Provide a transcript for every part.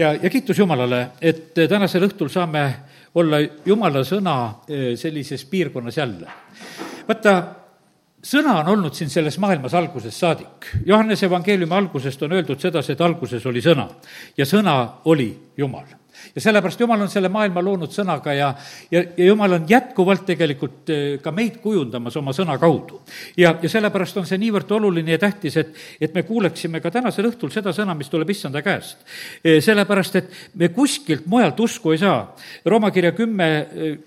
ja, ja kiitus Jumalale, et tänasel õhtul saame olla Jumala sõna eh, sellises piirkonnas jälle. vaata, sõna on olnud siin selles maailmas algusest saadik. Johannese evangeeliumi algusest on öeldud sedasi, et alguses oli sõna ja sõna oli Jumal ja sellepärast Jumal on selle maailma loonud sõnaga ja, ja, ja Jumal on jätkuvalt tegelikult eh, ka meid kujundamas oma sõna kaudu. ja, ja sellepärast on see niivõrd oluline ja tähtis, et, et me kuuleksime ka tänasel õhtul seda sõna, mis tuleb issanda käest. Eh, sellepärast, et me kuskilt mujalt usku ei saa. Rooma kirja kümme, eh,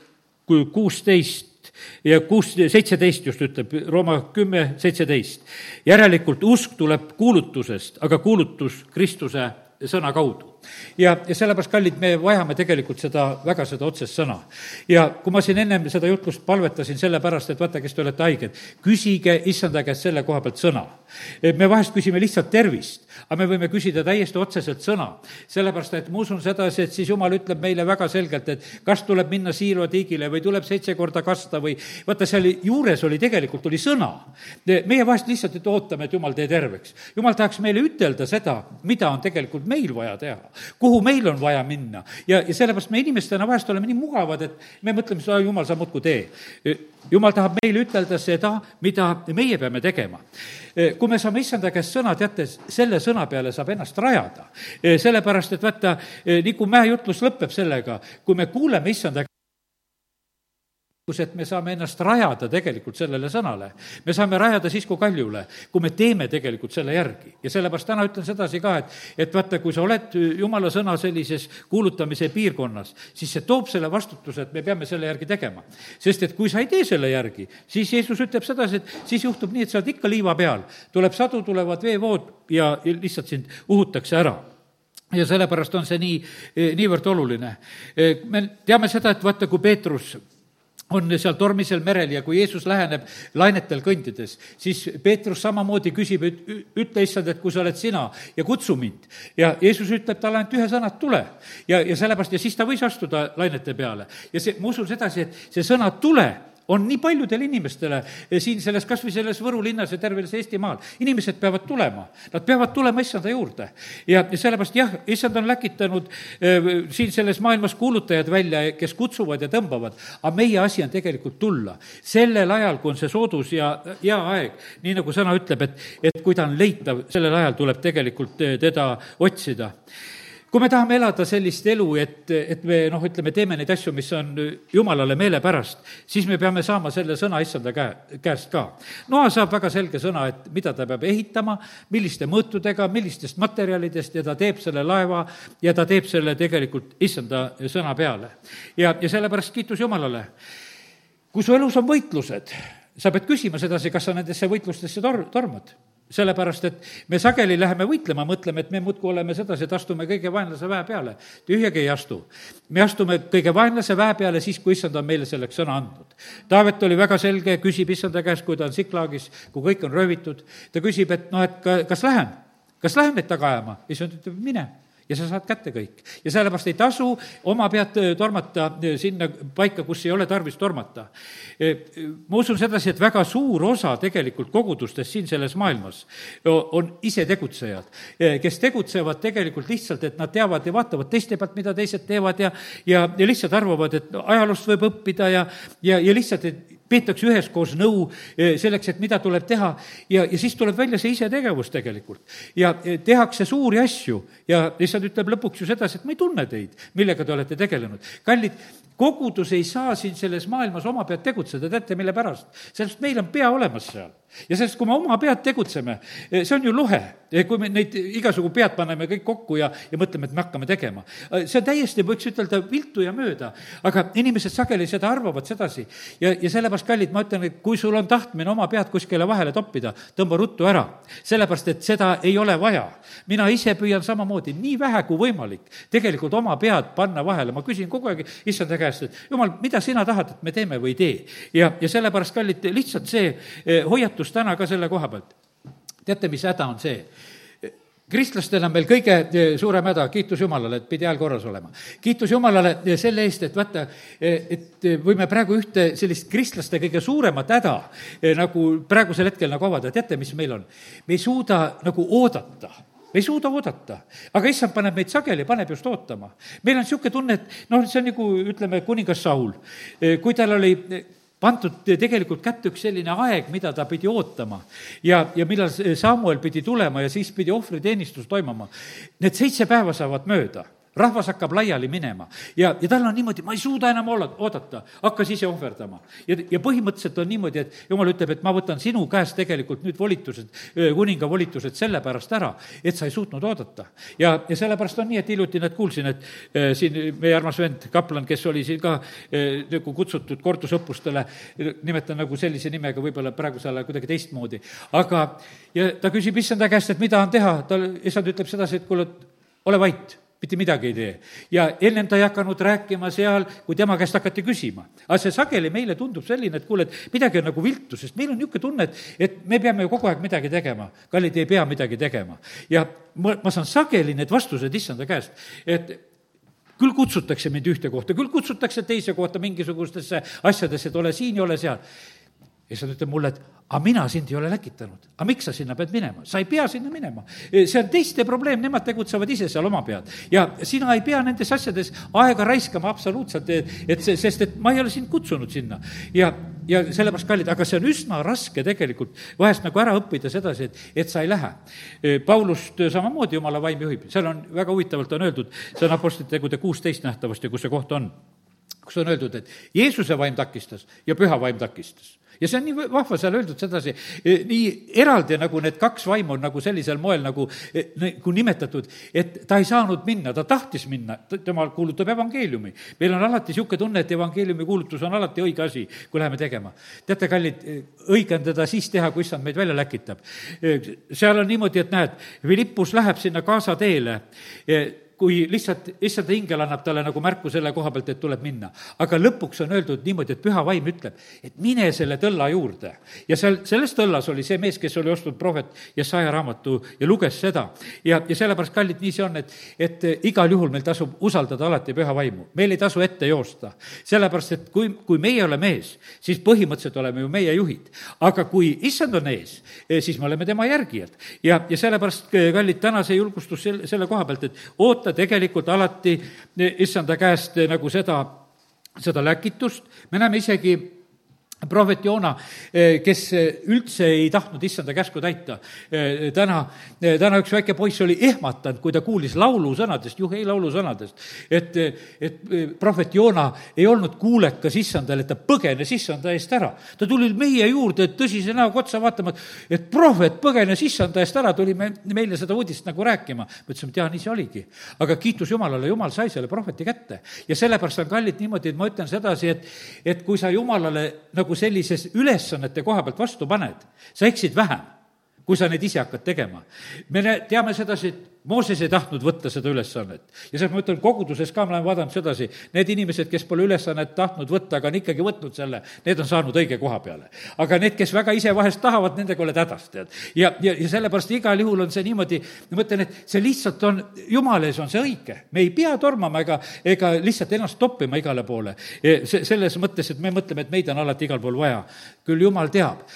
kuusteist ja kuus, seitseteist just ütleb, Rooma kümme, seitseteist. järelikult usk tuleb kuulutusest, aga kuulutus Kristuse sõna kaudu ja, ja sellepärast, kallid, me vajame tegelikult seda, väga seda otsest sõna. ja kui ma siin ennem seda jutlust palvetasin sellepärast, et vaata, kes te olete haiged, küsige issanda käest selle koha pealt sõna. me vahest küsime lihtsalt tervist, aga me võime küsida täiesti otseselt sõna. sellepärast, et ma usun sedasi, et siis jumal ütleb meile väga selgelt, et kas tuleb minna Siilo tiigile või tuleb seitse korda kasta või vaata, seal juures oli tegelikult, oli sõna. meie vahest lihtsalt et ootame, et jumal tee terveks. jumal tahaks meile ütelda seda, mida on tegelikult meil vaja teha kuhu meil on vaja minna. ja, ja sellepärast me inimestena vahest oleme nii mugavad, et me mõtleme, seda jumal, sa muudkui tee. jumal tahab meile ütelda seda, mida meie peame tegema. kui me saame issanda käest sõna, teate, selle sõna peale saab ennast rajada. sellepärast, et vaata, nii kui mäejutlus lõpeb sellega, kui me kuuleme issanda kus, et me saame ennast rajada tegelikult sellele sõnale. me saame rajada siis, kui kaljule, kui me teeme tegelikult selle järgi. ja sellepärast täna ütlen sedasi ka, et, et vaata, kui sa oled jumala sõna sellises kuulutamise piirkonnas, siis see toob selle vastutuse, et me peame selle järgi tegema. sest et kui sa ei tee selle järgi, siis Jeesus ütleb sedasi, et siis juhtub nii, et sa oled ikka liiva peal. tuleb sadu, tulevad veevood ja lihtsalt sind uhutakse ära ja sellepärast on see nii, niivõrd oluline. me teame seda, et vaata, kui Peetrus on seal tormisel merel ja kui Jeesus läheneb lainetel kõndides, siis Peetrus samamoodi küsib, et ütle, issand, et kui sa oled sina ja kutsu mind. ja Jeesus ütleb talle ainult ühe sõna, et tule. ja, ja sellepärast, ja siis ta võis astuda lainete peale. ja see, ma usun sedasi, et see sõna tule on nii paljudele inimestele eh, siin selles, kas või selles Võru linnas ja tervel Eestimaal. inimesed peavad tulema, nad peavad tulema issanda juurde. ja sellepärast jah, issand on läkitanud äh, siin selles maailmas kuulutajad välja, kes kutsuvad ja tõmbavad, aga meie asi on tegelikult tulla. sellel ajal, kui on see soodus ja hea aeg, nii nagu sõna ütleb, et, et kui ta on leitav, sellel ajal tuleb tegelikult eh, teda otsida kui me tahame elada sellist elu, et, et me noh, ütleme, teeme neid asju, mis on jumalale meelepärast, siis me peame saama selle sõna issanda käe, käest ka. Noa saab väga selge sõna, et mida ta peab ehitama, milliste mõõtudega, millistest materjalidest ja ta teeb selle laeva ja ta teeb selle tegelikult issanda sõna peale. ja, ja sellepärast kiitus Jumalale. kui su elus on võitlused, sa pead küsima sedasi, kas sa nendesse võitlustesse tor-, tormad sellepärast, et me sageli läheme võitlema, mõtleme, et me muudkui oleme sedasi, et astume kõige vaenlase väe peale. tühjagi ei astu. me astume kõige vaenlase väe peale siis, kui issand on meile selleks sõna andnud. Taavet oli väga selge, küsib issanda käest, kui ta on Siklaagis, kui kõik on röövitud, ta küsib, et noh, et ka, kas lähen, kas lähen neid taga ajama? issand ütleb, mine ja sa saad kätte kõik. ja sellepärast ei tasu oma pead äh, tormata äh, sinna paika, kus ei ole tarvis tormata. Äh, ma usun sedasi, et väga suur osa tegelikult kogudustest siin selles maailmas on isetegutsejad, kes tegutsevad tegelikult lihtsalt, et nad teavad ja vaatavad teiste pealt, mida teised teevad ja ja, ja lihtsalt arvavad, et ajaloost võib õppida ja, ja, ja lihtsalt, et peetakse üheskoos nõu eh, selleks, et mida tuleb teha ja, ja siis tuleb välja see isetegevus tegelikult. ja eh, tehakse suuri asju ja lihtsalt ütleb lõpuks ju sedasi, et ma ei tunne teid, millega te olete tegelenud. kallid, kogudus ei saa siin selles maailmas oma pead tegutseda, teate, mille pärast? sellepärast meil on pea olemas seal. ja sellest, kui me oma pead tegutseme, eh, see on ju luhe. kui me neid igasugu pead paneme kõik kokku ja, ja mõtleme, et me hakkame tegema. see on täiesti, võiks ütelda, viltu ja mööda. aga inimesed sageli seda arvavad sedasi. ja, ja sellepärast, kallid, ma ütlen, et kui sul on tahtmine oma pead kuskile vahele toppida, tõmba ruttu ära. sellepärast, et seda ei ole vaja. mina ise püüan samamoodi, nii vähe kui võimalik, tegelikult oma pead panna vahele. ma küsin kogu aeg issand käest, käest, et jumal, mida sina tahad, et me teeme või ei tee. ja, ja sellepärast, kallid, lihtsalt see eh, hoiatus täna ka selle koha pealt. teate, mis häda on see? Kristlastena meil kõige eh, suurem häda, kiitus Jumalale, et pidi hääl korras olema. kiitus Jumalale eh, selle eest, et vaata, et võime praegu ühte sellist kristlaste kõige suuremat häda nagu praegusel hetkel nagu avada, teate, mis meil on? me ei suuda nagu oodata me ei suuda oodata, aga issand paneb meid sageli, paneb just ootama. meil on niisugune tunne, et noh, see on nagu ütleme, kuningas Saul, kui tal oli pandud tegelikult kätte üks selline aeg, mida ta pidi ootama ja, ja millal Samuel pidi tulema ja siis pidi ohvriteenistus toimuma. Need seitse päeva saavad mööda rahvas hakkab laiali minema ja, ja tal on niimoodi, ma ei suuda enam olla, oodata, hakkas ise ohverdama. ja, ja põhimõtteliselt on niimoodi, et jumal ütleb, et ma võtan sinu käest tegelikult nüüd volitused, kuninga volitused sellepärast ära, et sa ei suutnud oodata. ja, ja sellepärast on nii, et hiljuti näed, kuulsin, et äh, siin meie armas vend, kaplan, kes oli siin ka äh, nagu kutsutud kordusõppustele, nimetan nagu sellise nimega, võib-olla praegusel ajal kuidagi teistmoodi, aga ja ta küsib issanda käest, et mida on teha, tal, issand ütleb sedasi, et kuule, ole vait mitte midagi ei tee. ja ennem ta ei hakanud rääkima seal, kui tema käest hakati küsima. aga see sageli meile tundub selline, et kuule, et midagi on nagu viltu, sest meil on niisugune tunne, et, et me peame ju kogu aeg midagi tegema. kallid, ei pea midagi tegema. ja ma, ma saan sageli need vastused issanda käest, et küll kutsutakse mind ühte kohta, küll kutsutakse teise kohta mingisugustesse asjadesse, et ole siin ja ole seal ja siis ta ütleb mulle, et aga mina sind ei ole läkitanud. aga miks sa sinna pead minema? sa ei pea sinna minema. see on teiste probleem, nemad tegutsevad ise seal oma pead. ja sina ei pea nendes asjades aega raiskama absoluutselt, et see, sest et ma ei ole sind kutsunud sinna. ja, ja sellepärast, kallid, aga see on üsna raske tegelikult vahest nagu ära õppida sedasi, et, et sa ei lähe. Paulust samamoodi jumala vaim juhib, seal on väga huvitavalt on öeldud, see on Apostlite tegude kuusteist nähtavasti, kus see koht on kus on öeldud, et Jeesuse vaim takistas ja püha vaim takistas ja see on nii vahva seal öeldud sedasi, e, nii eraldi nagu need kaks vaimu on nagu sellisel moel nagu, nagu nimetatud, et ta ei saanud minna, ta tahtis minna, tema kuulutab evangeeliumi. meil on alati niisugune tunne, et evangeeliumi kuulutus on alati õige asi, kui läheme tegema. teate, kallid, e, õige on teda siis teha, kui issand meid välja läkitab. seal on niimoodi, et näed, Philippus läheb sinna Gaza teele kui lihtsalt, issand ingel annab talle nagu märku selle koha pealt, et tuleb minna. aga lõpuks on öeldud niimoodi, et püha vaim ütleb, et mine selle tõlla juurde. ja seal, selles tõllas oli see mees, kes oli ostnud prohvet Jesaja raamatu ja luges seda. ja, ja sellepärast, kallid, nii see on, et, et igal juhul meil tasub usaldada alati püha vaimu. meil ei tasu ette joosta. sellepärast, et kui, kui meie oleme ees, siis põhimõtteliselt oleme ju meie juhid. aga kui issand on ees, eh, siis me oleme tema järgijad. ja, ja sellepärast, kallid, täna see julgustus selle, selle koha pealt, et oota, oota tegelikult alati issanda käest nagu seda, seda läkitust, me näeme isegi prohvet Joona, eh, kes üldse ei tahtnud issanda käsku täita. Eh, täna, eh, täna üks väike poiss oli ehmatanud, kui ta kuulis laulusõnadest, Juhei laulusõnadest, et, et prohvet Joona ei olnud kuulekas issandale, ta põgenes issanda eest ära. ta tuli meie juurde tõsise näoga otsa vaatama, et prohvet põgenes issanda eest ära, tuli me, meile seda uudist nagu rääkima. me ütlesime, et jaa, nii see oligi. aga kiitus Jumalale, Jumal sai selle prohveti kätte. ja sellepärast on kallid niimoodi, et ma ütlen sedasi, et, et kui sa Jumalale nagu nagu sellises ülesannete koha pealt vastu paned, sa eksid vähem, kui sa neid ise hakkad tegema. me teame sedasi, et Mooses ei tahtnud võtta seda ülesannet. ja sealt ma ütlen, koguduses ka ma olen vaadanud sedasi, need inimesed, kes pole ülesannet tahtnud võtta, aga on ikkagi võtnud selle, need on saanud õige koha peale. aga need, kes väga ise vahest tahavad, nendega oled hädas, tead. ja, ja, ja sellepärast igal juhul on see niimoodi, ma mõtlen, et see lihtsalt on, jumala ees on see õige. me ei pea tormama ega, ega lihtsalt ennast toppima igale poole. see, selles mõttes, et me mõtleme, et meid on alati igal pool vaja. küll jumal teab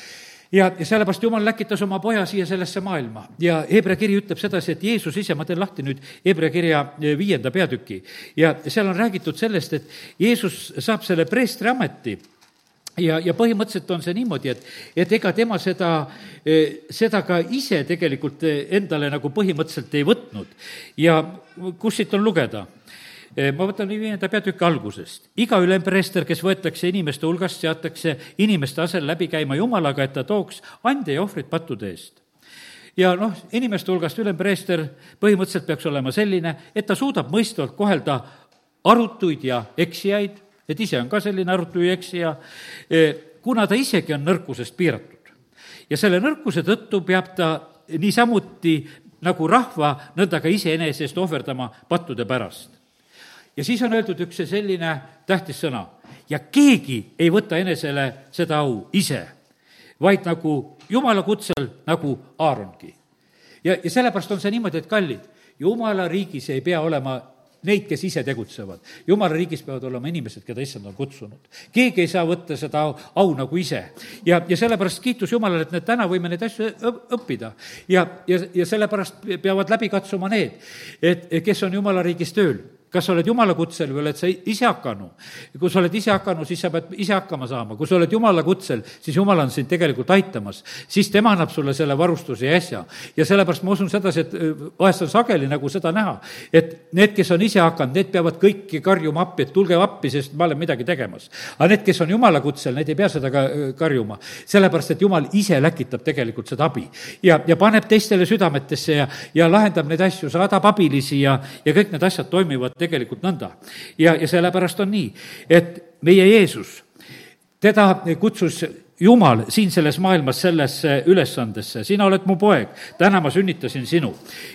ja, ja sellepärast Jumal läkitas oma poja siia sellesse maailma ja Hebra kiri ütleb sedasi, et Jeesus ise, ma teen lahti nüüd Hebra kirja eh, viienda peatüki ja seal on räägitud sellest, et Jeesus saab selle preestri ameti ja, ja põhimõtteliselt on see niimoodi, et, et ega tema seda, eh, seda ka ise tegelikult eh, endale nagu põhimõtteliselt ei võtnud. ja kus siit on lugeda? Eh, ma võtan viienda peatüki algusest. iga ülempreester, kes võetakse inimeste hulgast, seatakse inimeste asel läbi käima Jumalaga, et ta tooks ande ja ohvrit pattude eest ja noh, inimeste hulgast ülempreester põhimõtteliselt peaks olema selline, et ta suudab mõistvalt kohelda arutuid ja eksijaid, et ise on ka selline arutu ja eksija, eh, kuna ta isegi on nõrkusest piiratud. ja selle nõrkuse tõttu peab ta niisamuti nagu rahva, nõnda ka iseenesest ohverdama pattude pärast ja siis on öeldud üks selline tähtis sõna. ja keegi ei võta enesele seda au ise, vaid nagu jumala kutsel, nagu Aarongi. ja, ja sellepärast on see niimoodi, et kallid, jumala riigis ei pea olema neid, kes ise tegutsevad. jumala riigis peavad olema inimesed, keda issand on kutsunud. keegi ei saa võtta seda au, au nagu ise. ja, ja sellepärast kiitus Jumalale, et me täna võime neid asju õppida. ja, ja, ja sellepärast peavad läbi katsuma need, et kes on Jumala riigis tööl kas sa oled jumala kutsel või oled sa ise hakanu? kui sa oled ise hakanu, siis sa pead ise hakkama saama, kui sa oled jumala kutsel, siis jumal on sind tegelikult aitamas. siis tema annab sulle selle varustuse ja äsja. ja sellepärast ma usun sedasi, et äh, vahest on sageli nagu seda näha, et need, kes on ise hakanud, need peavad kõiki karjuma appi, et tulge appi, sest ma olen midagi tegemas. aga need, kes on jumala kutsel, need ei pea seda ka äh, karjuma, sellepärast et jumal ise läkitab tegelikult seda abi. ja, ja paneb teistele südametesse ja, ja lahendab neid asju, saadab abilisi ja, ja kõik need asjad toimivad tegelikult nõnda. ja, ja sellepärast on nii, et meie Jeesus, teda kutsus Jumal siin selles maailmas sellesse ülesandesse, sina oled mu poeg, täna ma sünnitasin sinu.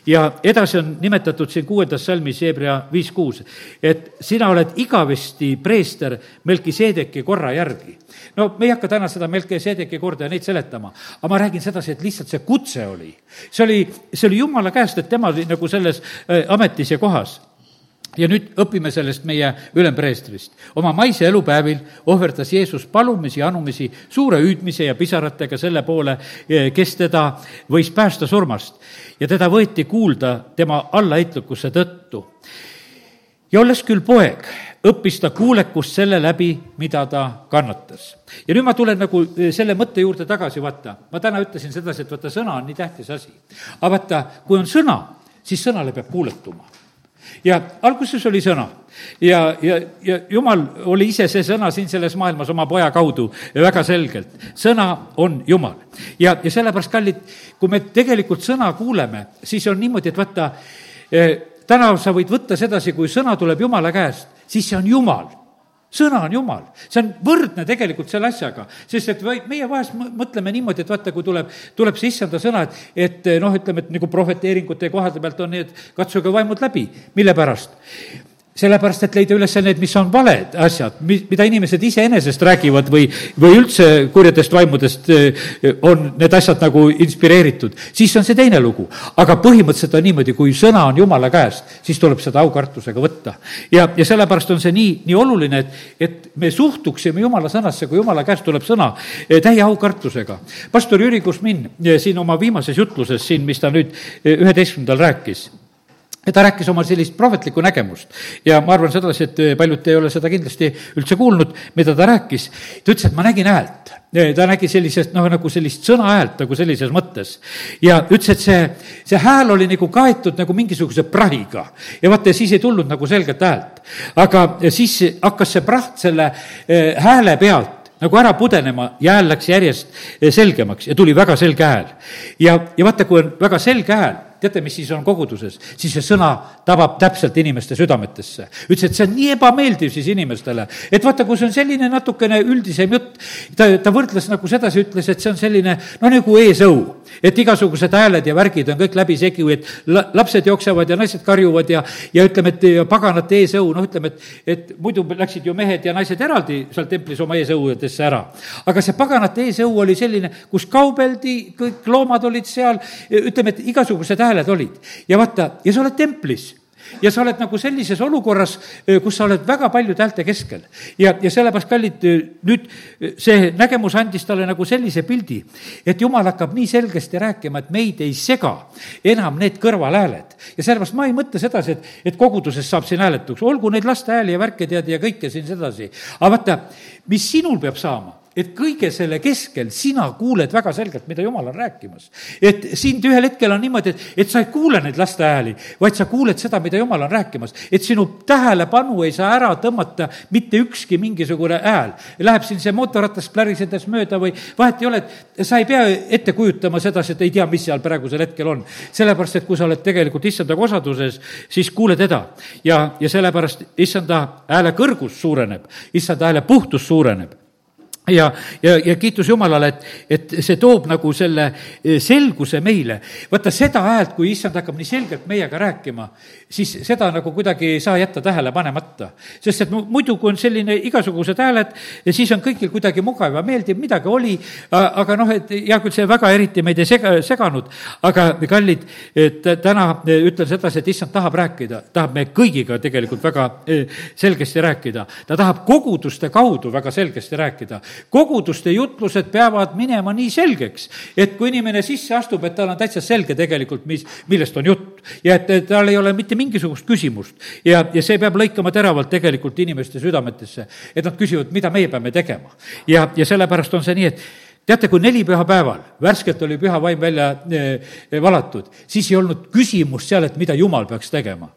ja edasi on nimetatud siin kuuendas salmis Hebra viis kuus, et sina oled igavesti preester Melkiseedeki korra järgi. no me ei hakka täna seda Melkiseedeki korda ja neid seletama, aga ma räägin sedasi, et lihtsalt see kutse oli, see oli, see oli Jumala käest, et tema oli nagu selles äh, ametis ja kohas ja nüüd õpime sellest meie ülempreestrist. oma maise elupäevil ohverdas Jeesus palumisi anumisi suure hüüdmise ja pisaratega selle poole, kes teda võis päästa surmast. ja teda võeti kuulda tema allaheitlikkuse tõttu. ja olles küll poeg, õppis ta kuulekust selle läbi, mida ta kannatas. ja nüüd ma tulen nagu eh, selle mõtte juurde tagasi, vaata, ma täna ütlesin sedasi, et vaata, sõna on nii tähtis asi. aga vaata, kui on sõna, siis sõnale peab kuuletuma ja alguses oli sõna ja, ja, ja jumal oli ise see sõna siin selles maailmas oma poja kaudu väga selgelt. sõna on jumal. ja, ja sellepärast, kallid, kui me tegelikult sõna kuuleme, siis on niimoodi, et vaata eh,, täna sa võid võtta sedasi, kui sõna tuleb jumala käest, siis see on jumal sõna on jumal, see on võrdne tegelikult selle asjaga, sest et vaid meie vahest mõtleme niimoodi, et vaata, kui tuleb, tuleb see issanda sõna, et, et noh, ütleme, et nagu prohveteeringute koha pealt on nii, et katsuge vaimud läbi, mille pärast sellepärast, et leida üles need, mis on valed asjad, mi-, mida inimesed iseenesest räägivad või, või üldse kurjadest vaimudest eh, on need asjad nagu inspireeritud, siis on see teine lugu. aga põhimõtteliselt on niimoodi, kui sõna on jumala käest, siis tuleb seda aukartusega võtta. ja, ja sellepärast on see nii, nii oluline, et, et me suhtuksime jumala sõnasse, kui jumala käest tuleb sõna, eh, täie aukartusega. pastor Jüri Kusmin eh, siin oma viimases jutluses siin, mis ta nüüd üheteistkümnendal rääkis ta rääkis oma sellist prohvetlikku nägemust ja ma arvan sedasi, et paljud ei ole seda kindlasti üldse kuulnud, mida ta rääkis. ta ütles, et ma nägin häält. ta nägi sellisest, noh, nagu sellist sõnahäält nagu sellises mõttes. ja ütles, et see, see hääl oli nagu kaetud nagu mingisuguse prahiga. ja vaata, siis ei tulnud nagu selget häält. aga siis hakkas see praht selle eh, hääle pealt nagu ära pudenema ja hääl läks järjest eh, selgemaks ja tuli väga selge hääl. ja, ja vaata, kui on väga selge hääl teate, mis siis on koguduses? siis see sõna tabab täpselt inimeste südametesse. ütles, et see on nii ebameeldiv siis inimestele, et vaata, kui see on selline natukene üldisem jutt, ta, ta võrdles nagu sedasi, ütles, et see on selline no nagu eesõu. et igasugused hääled ja värgid on kõik läbisegi, et la, lapsed jooksevad ja naised karjuvad ja, ja ütleme, et paganate eesõu, noh, ütleme, et, et muidu läksid ju mehed ja naised eraldi seal templis oma eesõuadesse ära. aga see paganate eesõu oli selline, kus kaubeldi, kõik loomad olid seal, ütleme, et igasugused hääled hääled olid. ja vaata, ja sa oled templis ja sa oled nagu sellises olukorras, kus sa oled väga paljude häälte keskel. ja, ja sellepärast, kallid, nüüd see nägemus andis talle nagu sellise pildi, et jumal hakkab nii selgesti rääkima, et meid ei sega enam need kõrvalhääled. ja sellepärast ma ei mõtle sedasi, et, et koguduses saab siin hääletuks, olgu neid laste hääli ja värke tead ja kõike siin sedasi. aga vaata, mis sinul peab saama et kõige selle keskel sina kuuled väga selgelt, mida jumal on rääkimas. et sind ühel hetkel on niimoodi, et, et sa ei kuule neid laste hääli, vaid sa kuuled seda, mida jumal on rääkimas. et sinu tähelepanu ei saa ära tõmmata mitte ükski mingisugune hääl. Läheb siin see mootorratas plärisedes mööda või vahet ei ole, et sa ei pea ette kujutama sedasi, et ei tea, mis seal praegusel hetkel on. sellepärast, et kui sa oled tegelikult issandaga osaduses, siis kuule teda. ja, ja sellepärast issanda hääle kõrgus suureneb, issanda hääle puhtus suureneb ja, ja, ja kiitus Jumalale, et, et see toob nagu selle eh, selguse meile. vaata seda häält, kui issand hakkab nii selgelt meiega rääkima, siis seda nagu kuidagi ei saa jätta tähele panemata. sest et muidu, kui on selline igasugused hääled, siis on kõigil kuidagi mugav ja meeldiv, midagi oli, aga noh, et hea küll, see väga eriti meid ei sega, seganud, aga kallid, et täna ütlen sedasi, et issand tahab rääkida, tahab meie kõigiga tegelikult väga eh, selgesti rääkida. ta tahab koguduste kaudu väga selgesti rääkida koguduste jutlused peavad minema nii selgeks, et kui inimene sisse astub, et tal on täitsa selge tegelikult, mis, millest on jutt. ja et, et tal ei ole mitte mingisugust küsimust. ja, ja see peab lõikama teravalt tegelikult inimeste südametesse, et nad küsivad, mida meie peame tegema. ja, ja sellepärast on see nii, et teate, kui neli pühapäeval värskelt oli püha vaim välja e, valatud, siis ei olnud küsimust seal, et mida jumal peaks tegema.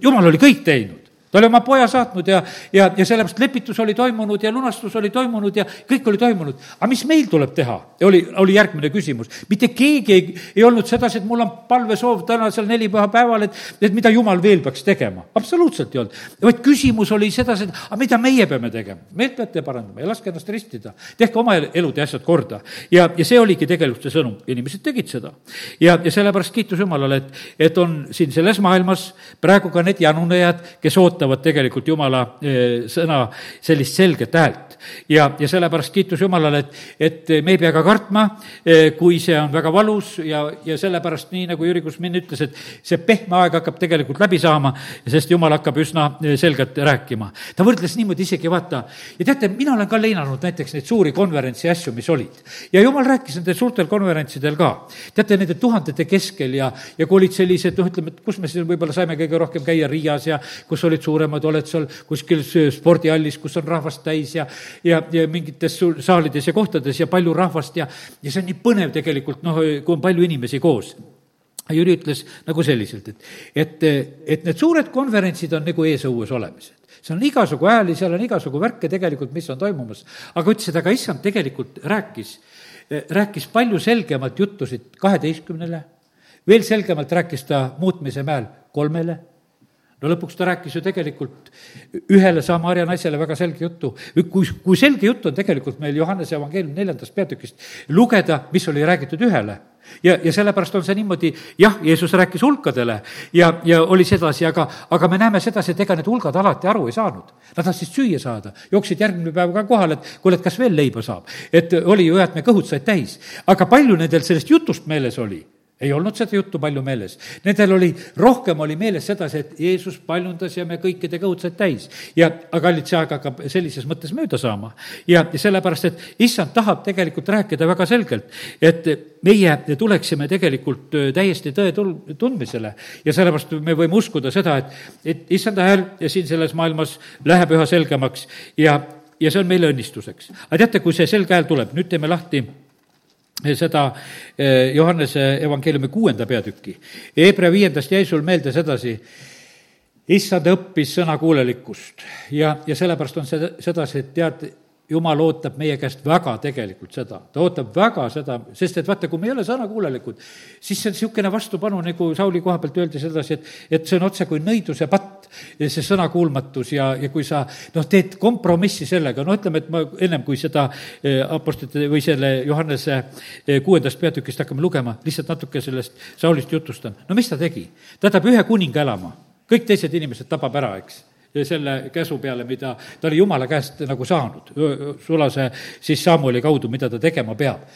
jumal oli kõik teinud ta oli oma poja saatnud ja, ja, ja sellepärast lepitus oli toimunud ja lunastus oli toimunud ja kõik oli toimunud. aga mis meil tuleb teha, oli, oli järgmine küsimus. mitte keegi ei, ei olnud sedasi, et mul on palvesoov tänasel nelipühapäeval, et, et mida jumal veel peaks tegema. absoluutselt ei olnud. vaid küsimus oli sedasi, et aga mida meie peame tegema. meelt peate parandama ja laske ennast ristida. tehke oma elud ja asjad korda. ja, ja see oligi tegelikult see sõnum. inimesed tegid seda. ja, ja sellepärast kiitus Jumalale, et, et on siin selles maailmas praegu ka need janunejad, kes ootavad ootavad tegelikult Jumala eh, sõna sellist selget häält. ja, ja sellepärast kiitus Jumalale, et, et me ei pea ka kartma, eh, kui see on väga valus ja, ja sellepärast, nii nagu Jüri Kusmin ütles, et see pehme aeg hakkab tegelikult läbi saama, sest Jumal hakkab üsna eh, selgelt rääkima. ta võrdles niimoodi isegi vaata, ja teate, mina olen ka leinanud näiteks neid suuri konverentsi asju, mis olid. ja Jumal rääkis nendel suurtel konverentsidel ka. teate, nende tuhandete keskel ja, ja kui olid sellised, noh, ütleme, et kus me siis võib-olla saime kõige rohkem käia, Riias ja kus olid suuremad, oled seal kuskil spordihallis, kus on rahvast täis ja, ja, ja mingites saalides ja kohtades ja palju rahvast ja, ja see on nii põnev tegelikult, noh, kui on palju inimesi koos Jüri ütles nagu selliselt, et, et, et need suured konverentsid on nagu eesõues olemised. seal on igasugu hääli, seal on igasugu värke tegelikult, mis on toimumas. aga ütles, et aga issand tegelikult rääkis, rääkis palju selgemalt juttusid kaheteistkümnele, veel selgemalt rääkis ta muutmise mäel kolmele no lõpuks ta rääkis ju tegelikult ühele Samaria naisele väga selge jutu. kui, kui selge jutt on tegelikult meil Johannese evangeeliumi neljandast peatükist lugeda, mis oli räägitud ühele ja, ja sellepärast on see niimoodi, jah, Jeesus rääkis hulkadele ja, ja oli sedasi, aga, aga me näeme sedasi, et ega need hulgad alati aru ei saanud. Nad tahtsid süüa saada, jooksid järgmine päev ka kohale, et kuule, et kas veel leiba saab. et oli ju hea, et me kõhud said täis. aga palju nendel sellest jutust meeles oli? Ei olnud seda juttu palju meeles. Nendel oli, rohkem oli meeles sedasi, et Jeesus paljundas ja me kõikide kõhud said täis. ja, aga kallid, see aeg hakkab sellises mõttes mööda saama. ja, sellepärast, et issand tahab tegelikult rääkida väga selgelt, et meie tuleksime tegelikult täiesti tõe tul-, tundmisele. ja sellepärast me võime uskuda seda, et, et issanda hääl siin selles maailmas läheb üha selgemaks ja, ja see on meile õnnistuseks. aga teate, kui see selge hääl tuleb, nüüd teeme lahti seda eh, Johannese evangeeliumi kuuenda peatüki. Hebra viiendast jäi sul meelde sedasi, issand õppis sõnakuulelikkust ja, ja sellepärast on see sedasi, et tead, jumal ootab meie käest väga tegelikult seda, ta ootab väga seda, sest et vaata, kui me ei ole sõnakuulelikud, siis see on niisugune vastupanu, nagu Sauli koha pealt öeldi sedasi, et, et see on otse kui nõiduse patt, see sõnakuulmatus ja, ja kui sa noh, teed kompromissi sellega, no ütleme, et ma ennem kui seda eh, apostlite või selle Johannese eh, kuuendast peatükist hakkame lugema, lihtsalt natuke sellest Saulist jutustan. no mis ta tegi? ta tahab ühe kuninga elama, kõik teised inimesed tabab ära, eks selle käsu peale, mida ta oli jumala käest nagu saanud, sulase siis Samueli kaudu, mida ta tegema peab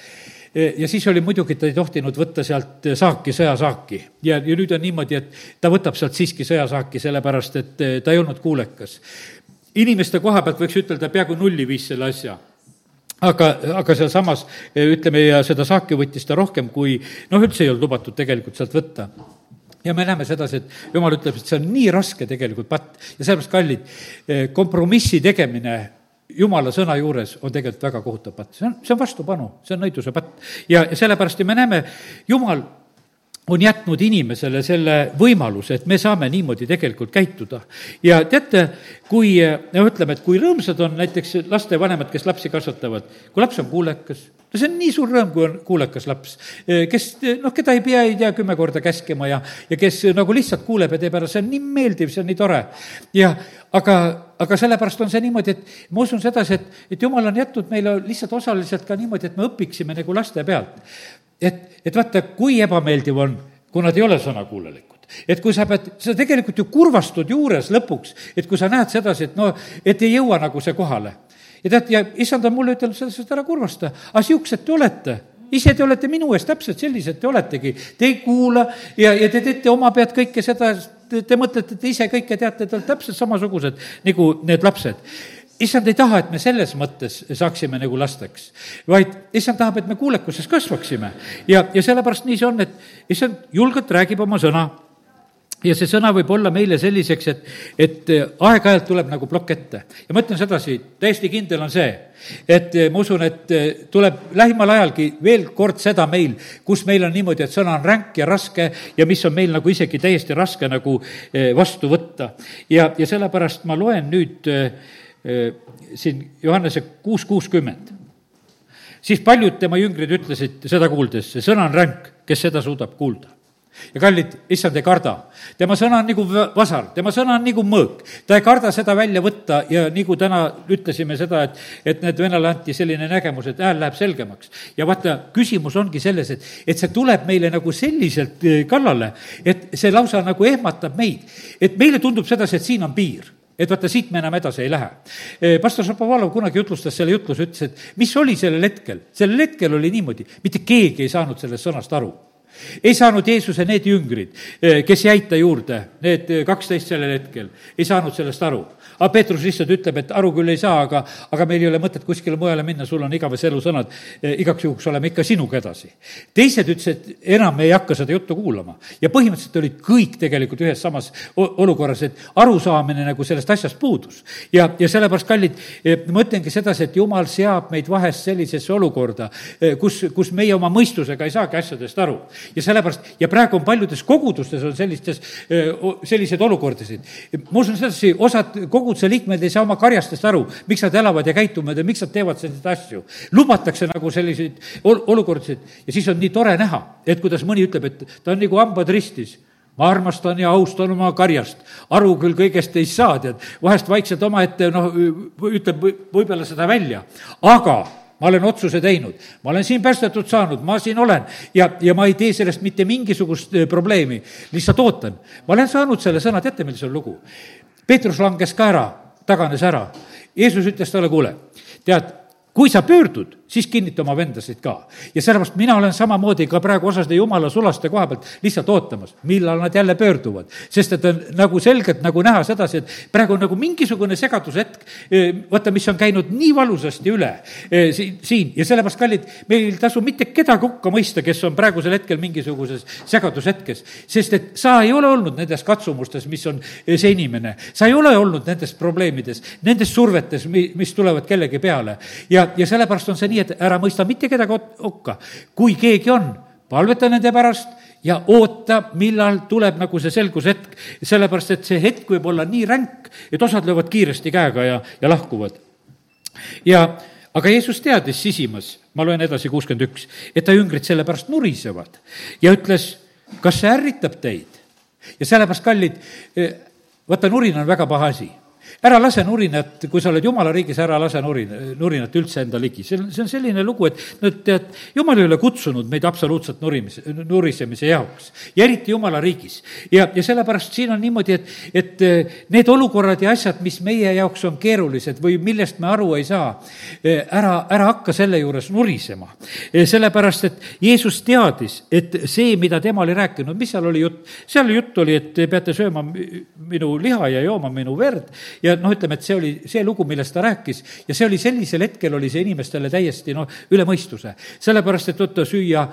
ja siis oli muidugi, ta ei tohtinud võtta sealt saaki, sõjasaaki. ja, ja nüüd on niimoodi, et ta võtab sealt siiski sõjasaaki, sellepärast et ta ei olnud kuulekas. inimeste koha pealt võiks ütelda, peaaegu nulli viis selle asja aga, aga sealsamas ütleme, ja seda saaki võttis ta rohkem, kui noh, üldse ei olnud lubatud tegelikult sealt võtta ja me näeme sedasi, et jumal ütleb, et see on nii raske tegelikult patt ja sellepärast, kallid, eh, kompromissi tegemine jumala sõna juures on tegelikult väga kohutav patt, see on, see on vastupanu, see on nõiduse patt. ja sellepärast ja me näeme, jumal on jätnud inimesele selle võimaluse, et me saame niimoodi tegelikult käituda. ja teate, kui, no ütleme, et kui rõõmsad on näiteks lastevanemad, kes lapsi kasvatavad, kui laps on kuulekas, no see on nii suur rõõm, kui on kuulekas laps, kes noh, keda ei pea, ei tea, kümme korda käskima ja, ja kes nagu lihtsalt kuuleb ja teeb ära, see on nii meeldiv, see on nii tore. ja aga aga sellepärast on see niimoodi, et ma usun sedasi, et, et jumal on jätnud meile lihtsalt osaliselt ka niimoodi, et me õpiksime nagu laste pealt. Et, et vaata, kui ebameeldiv on, kui nad ei ole sõnakuulelikud. Et kui sa pead, sa tegelikult ju kurvastud juures lõpuks, et kui sa näed sedasi, et noh, et ei jõua nagu see kohale. ja tead, ja issand on mulle ütelnud selles, et ära kurvasta, aga siuksed te olete. Ise te olete minu ees täpselt sellised te oletegi, te ei kuula ja, ja te teete oma pead kõike seda, te mõtlete, et te ise kõike teate, te olete täpselt samasugused nagu need lapsed issand ei taha, et me selles mõttes saaksime nagu lasteks, vaid issand tahab, et me kuulekuses kasvaksime. ja, ja sellepärast nii see on, et issand julgelt räägib oma sõna ja see sõna võib olla meile selliseks, et, et äh, aeg-ajalt tuleb nagu plokk ette. ja ma ütlen sedasi, täiesti kindel on see, et äh, ma usun, et äh, tuleb lähimal ajalgi veel kord seda meil, kus meil on niimoodi, et sõna on ränk ja raske ja mis on meil nagu isegi täiesti raske nagu vastu võtta. ja, ja sellepärast ma loen nüüd siin Johannese kuus kuuskümmend. siis paljud tema jüngrid ütlesid seda kuuldes, see sõna on ränk, kes seda suudab kuulda ja kallid, issand ei karda. tema sõna on nagu vasar, tema sõna on nagu mõõk. ta ei karda seda välja võtta ja nagu täna ütlesime seda, et, et need venelale anti selline nägemus, et hääl läheb selgemaks. ja vaata, küsimus ongi selles, et, et see tuleb meile nagu selliselt eh, kallale, et see lausa nagu ehmatab meid. et meile tundub sedasi, et siin on piir et vaata, siit me enam edasi ei lähe. Eh, pastor Šapovalov kunagi jutlustas selle jutluse, ütles, et mis oli sellel hetkel. sellel hetkel oli niimoodi, mitte keegi ei saanud sellest sõnast aru ei saanud Jeesuse need jüngrid, eh, kes jäid ta juurde, need kaksteist sellel hetkel, ei saanud sellest aru aga Peetrus lihtsalt ütleb, et aru küll ei saa, aga, aga meil ei ole mõtet kuskile mujale minna, sul on igavese elu sõnad, e, igaks juhuks oleme ikka sinuga edasi. teised ütlesid, enam ei hakka seda juttu kuulama. ja põhimõtteliselt olid kõik tegelikult ühes samas olukorras, et arusaamine nagu sellest asjast puudus. ja, ja sellepärast, kallid, e, ma ütlengi sedasi, et jumal seab meid vahest sellisesse olukorda, e, kus, kus meie oma mõistusega ei saagi asjadest aru. ja sellepärast, ja praegu on paljudes kogudustes on sellistes, selliseid olukordasid. ma usun sedasi, osad kogu koguduse liikmed ei saa oma karjastest aru, miks nad elavad ja käituvad ja miks nad teevad selliseid asju. lubatakse nagu selliseid ol-, olukordasid ja siis on nii tore näha, et kuidas mõni ütleb, et ta on nagu hambad ristis. Ma armastan ja austan oma karjast, aru küll kõigest ei saa, tead, vahest vaikselt omaette noh, ütleb võib-olla seda välja, aga ma olen otsuse teinud, ma olen siin päästetud saanud, ma siin olen. Ja, ja ma ei tee sellest mitte mingisugust eh, probleemi, lihtsalt ootan. ma olen saanud selle sõna, teate, milles on lugu? Peetrus langes ka ära, taganes ära. Jeesus ütles talle, kuule, tead, kui sa pöördud, siis kinnita oma vendasid ka. ja sellepärast mina olen samamoodi ka praegu osade jumala sulaste koha pealt lihtsalt ootamas, millal nad jälle pöörduvad. sest et on nagu selgelt nagu näha sedasi, et praegu on nagu mingisugune segadushetk, e, vaata, mis on käinud nii valusasti üle e, siin, siin ja sellepärast, kallid, meil ei tasu mitte kedagi hukka mõista, kes on praegusel hetkel mingisuguses segadushetkes. sest et sa ei ole olnud nendes katsumustes, mis on e, see inimene, sa ei ole olnud nendes probleemides, nendes survetes, mis tulevad kellegi peale ja ja, sellepärast on see nii, et ära mõista mitte kedagi hukka. kui keegi on, palveta nende pärast ja oota, millal tuleb nagu see selgushetk, sellepärast et see hetk võib olla nii ränk, et osad löövad kiiresti käega ja, ja lahkuvad. ja aga Jeesus teadis sisimas, ma loen edasi kuuskümmend üks, et ta jüngrid sellepärast nurisevad ja ütles, kas see ärritab teid? ja sellepärast, kallid, eh, vaata, nurin on väga paha asi ära lase nurinat, kui sa oled jumala riigis, ära lase nurin, nurinat üldse enda ligi. see on, see on selline lugu, et no tead, jumal ei ole kutsunud meid absoluutselt nurimise, nurisemise jaoks. ja eriti jumala riigis. ja, ja sellepärast siin on niimoodi, et, et eh, need olukorrad ja asjad, mis meie jaoks on keerulised või millest me aru ei saa, eh, ära, ära hakka selle juures nurisema. Eh, sellepärast, et Jeesus teadis, et see, mida tema oli rääkinud, mis seal oli jutt, seal jutt oli, et te peate sööma minu liha ja jooma minu verd ja noh, ütleme, et see oli see lugu, millest ta rääkis ja see oli sellisel hetkel, oli see inimestele täiesti noh, üle mõistuse. sellepärast, et võtta süüa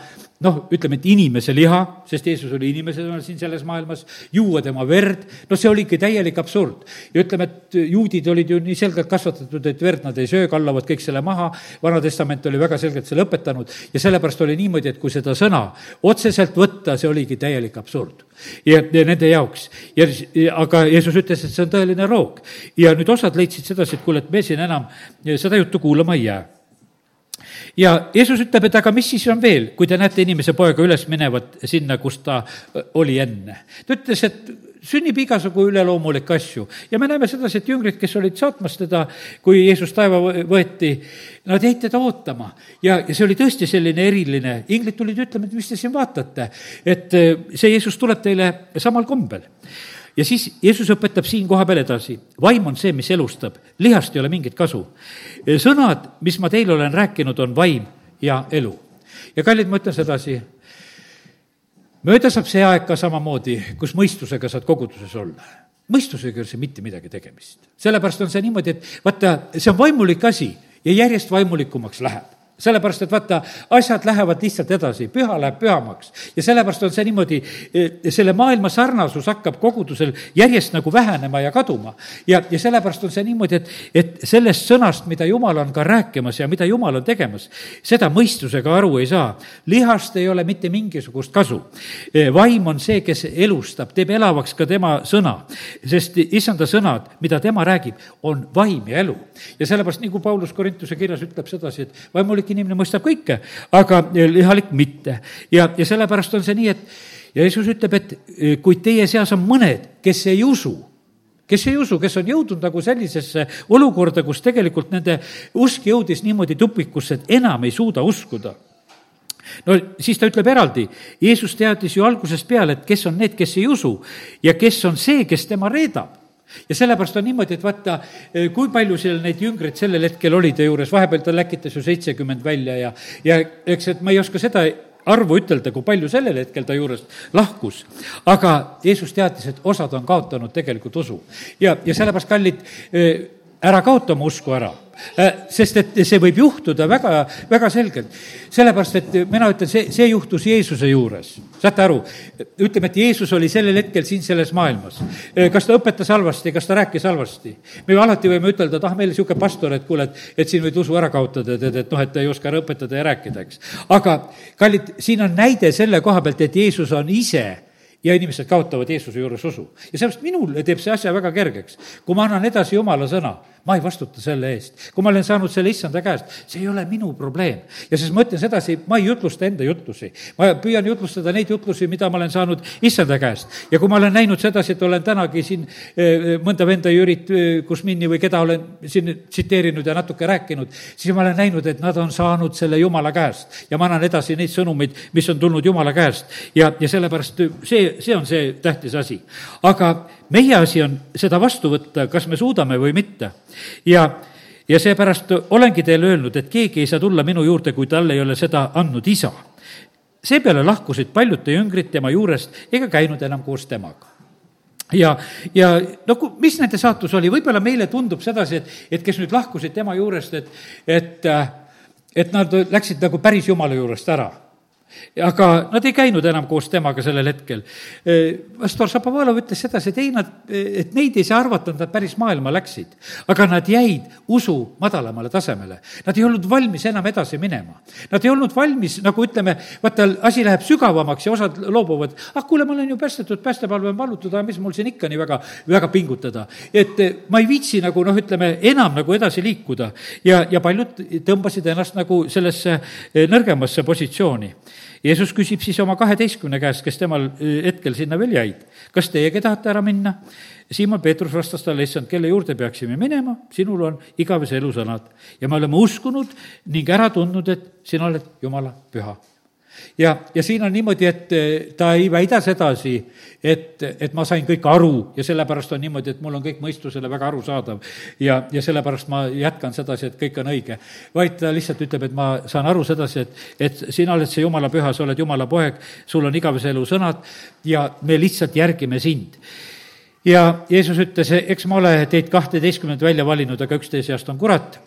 noh, ütleme, et inimese liha, sest Jeesus oli inimesena siin selles maailmas, juua tema verd, no see oligi täielik absurd. ja ütleme, et juudid olid ju nii selgelt kasvatatud, et verd nad ei söö, kallavad kõik selle maha, Vana Testament oli väga selgelt selle õpetanud ja sellepärast oli niimoodi, et kui seda sõna otseselt võtta, see oligi täielik absurd. ja, ja nende jaoks. ja, aga Jeesus ütles, et see on tõeline roog. ja nüüd osad leidsid sedasi, et kuule, et me siin enam seda juttu kuulama ei jää ja Jeesus ütleb, et aga mis siis on veel, kui te näete inimese poega üles minevat sinna, kus ta oli enne. ta ütles, et sünnib igasugu üleloomulikke asju. Ja me näeme sedasi, et jüngrid, kes olid saatmas teda, kui Jeesus taeva võeti, nad jäid teda ootama. Ja, ja see oli tõesti selline eriline, inglid tulid ütlema, et mis te siin vaatate, et eh, see Jeesus tuleb teile samal kombel ja siis Jeesus õpetab siin koha peal edasi. vaim on see, mis elustab, lihast ei ole mingit kasu. sõnad, mis ma teile olen rääkinud, on vaim ja elu. ja kallid, ma ütlen sedasi, mööda saab see aeg ka samamoodi, kus mõistusega saad koguduses olla mõistusega ei ole see mitte midagi tegemist. sellepärast on see niimoodi, et vaata, see on vaimulik asi ja järjest vaimulikumaks läheb sellepärast, et vaata, asjad lähevad lihtsalt edasi, püha läheb pühamaks. ja sellepärast on see niimoodi, selle maailma sarnasus hakkab kogudusel järjest nagu vähenema ja kaduma. ja, ja sellepärast on see niimoodi, et, et sellest sõnast, mida Jumal on ka rääkimas ja mida Jumal on tegemas, seda mõistusega aru ei saa. lihast ei ole mitte mingisugust kasu. E, vaim on see, kes elustab, teeb elavaks ka tema sõna. sest issanda sõnad, mida tema räägib, on vaim ja elu. ja sellepärast, nagu Paulus Korintuse kirjas ütleb sedasi, et vaimulik inimene mõistab kõike, aga lihalik mitte. ja, ja sellepärast on see nii, et ja Jeesus ütleb, et e, kuid teie seas on mõned, kes ei usu kes ei usu, kes on jõudnud nagu sellisesse olukorda, kus tegelikult nende usk jõudis niimoodi tupikusse, et enam ei suuda uskuda no siis ta ütleb eraldi, Jeesus teadis ju algusest peale, et kes on need, kes ei usu ja kes on see, kes tema reedab ja sellepärast on niimoodi, et vaata, eh, kui palju seal neid jüngreid sellel hetkel oli ta juures, vahepeal ta läkitas ju seitsekümmend välja ja, ja eks, et ma ei oska seda arvu ütelda, kui palju sellel hetkel ta juurest lahkus. aga Jeesus teadis, et osad on kaotanud tegelikult usu. ja, ja sellepärast, kallid, eh, ära kaota oma usku ära sest et see võib juhtuda väga, väga selgelt. sellepärast, et mina ütlen, see, see juhtus Jeesuse juures. saate aru, ütleme, et Jeesus oli sellel hetkel siin selles maailmas. Äh, kas ta õpetas halvasti, kas ta rääkis halvasti? me ju alati võime ütelda, et ah, meil niisugune pastor, et kuule, et, et siin võid usu ära kaotada, tead, et noh, et ta ei oska ära õpetada ja rääkida, eks. aga kallid, siin on näide selle koha pealt, et Jeesus on ise ja inimesed kaotavad Jeesuse juures usu. ja sellepärast minule teeb see asja väga kergeks. kui ma annan edasi Jumala sõna, ma ei vastuta selle eest. kui ma olen saanud selle issanda käest, see ei ole minu probleem. ja siis ma ütlen sedasi, ma ei jutlusta enda jutlusi. ma püüan jutlustada neid jutlusi, mida ma olen saanud issanda käest. ja kui ma olen näinud sedasi, et olen tänagi siin eh, mõnda venda Jürit eh, Kusmini või keda olen siin tsiteerinud ja natuke rääkinud, siis ma olen näinud, et nad on saanud selle Jumala käest. ja ma annan edasi neid sõnumeid, mis on tulnud Jumala käest. ja, ja sellepärast see, see on see tähtis asi. aga meie asi on seda vastu võtta, kas me suudame või mitte. Ja, ja seepärast olengi teile öelnud, et keegi ei saa tulla minu juurde, kui talle ei ole seda andnud isa. seepeale lahkusid paljud jüngrid tema juurest ega käinud enam koos temaga. Ja, ja no mis nende saatus oli, võib-olla meile tundub sedasi, et, et kes nüüd lahkusid tema juurest, et, et, et nad läksid nagu päris jumala juurest ära aga nad ei käinud enam koos temaga sellel hetkel. Pastor Šapovalov ütles sedasi, et ei, nad, et neid ei saa arvata, et nad päris maailma läksid. aga nad jäid usu madalamale tasemele. Nad ei olnud valmis enam edasi minema. Nad ei olnud valmis, nagu ütleme, vaata, asi läheb sügavamaks ja osad loobuvad, ah kuule, ma olen ju päästetud, päästepalve on vallutud, aga mis mul siin ikka nii väga, väga pingutada. et ma ei viitsi nagu noh, ütleme, enam nagu edasi liikuda. ja, ja paljud tõmbasid ennast nagu sellesse nõrgemasse positsiooni Jeesus küsib siis oma kaheteistkümne käest, kes temal äh, hetkel sinna veel jäid, kas teiegi tahate ära minna? Siimon Peetrus vastas talle, issand, kelle juurde peaksime minema, sinul on igavese elu sõnad ja me oleme uskunud ning ära tundnud, et sina oled Jumala püha ja, ja siin on niimoodi, et eh, ta ei väida sedasi, et, et ma sain kõik aru ja sellepärast on niimoodi, et mul on kõik mõistusele väga arusaadav. ja, ja sellepärast ma jätkan sedasi, et kõik on õige. vaid ta lihtsalt ütleb, et ma saan aru sedasi, et, et sina oled see Jumala püha, sa oled Jumala poeg, sul on igavese elu sõnad ja me lihtsalt järgime sind ja Jeesus ütles, eks ma ole teid kahteteistkümnendat välja valinud, aga üks teie seast on kurat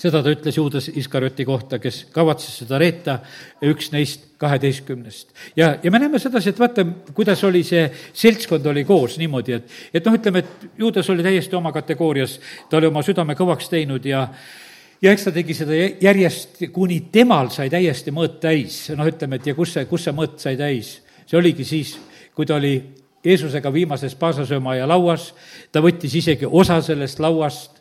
seda ta ütles Juudas Iskarjoti kohta, kes kavatses seda reeta, üks neist kaheteistkümnest. ja, ja me näeme sedasi, et vaata, kuidas oli see seltskond oli koos niimoodi, et, et noh, ütleme, et Juudas oli täiesti oma kategoorias, ta oli oma südame kõvaks teinud ja ja eks ta tegi seda järjest, kuni temal sai täiesti mõõt täis, noh, ütleme, et ja kus see, kus see mõõt sai täis, see oligi siis, kui ta oli Jeesusega viimases paasasöömaja lauas, ta võttis isegi osa sellest lauast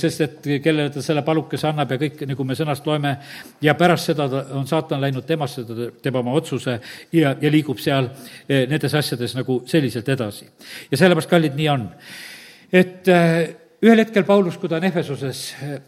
sest et kellele ta selle palukese annab ja kõik, nagu me sõnast loeme, ja pärast seda on saatan läinud temasse, ta teeb oma otsuse ja, ja liigub seal eh, nendes asjades nagu selliselt edasi. ja sellepärast, kallid, nii on. et äh, ühel hetkel Paulus, kui ta on Efesuses,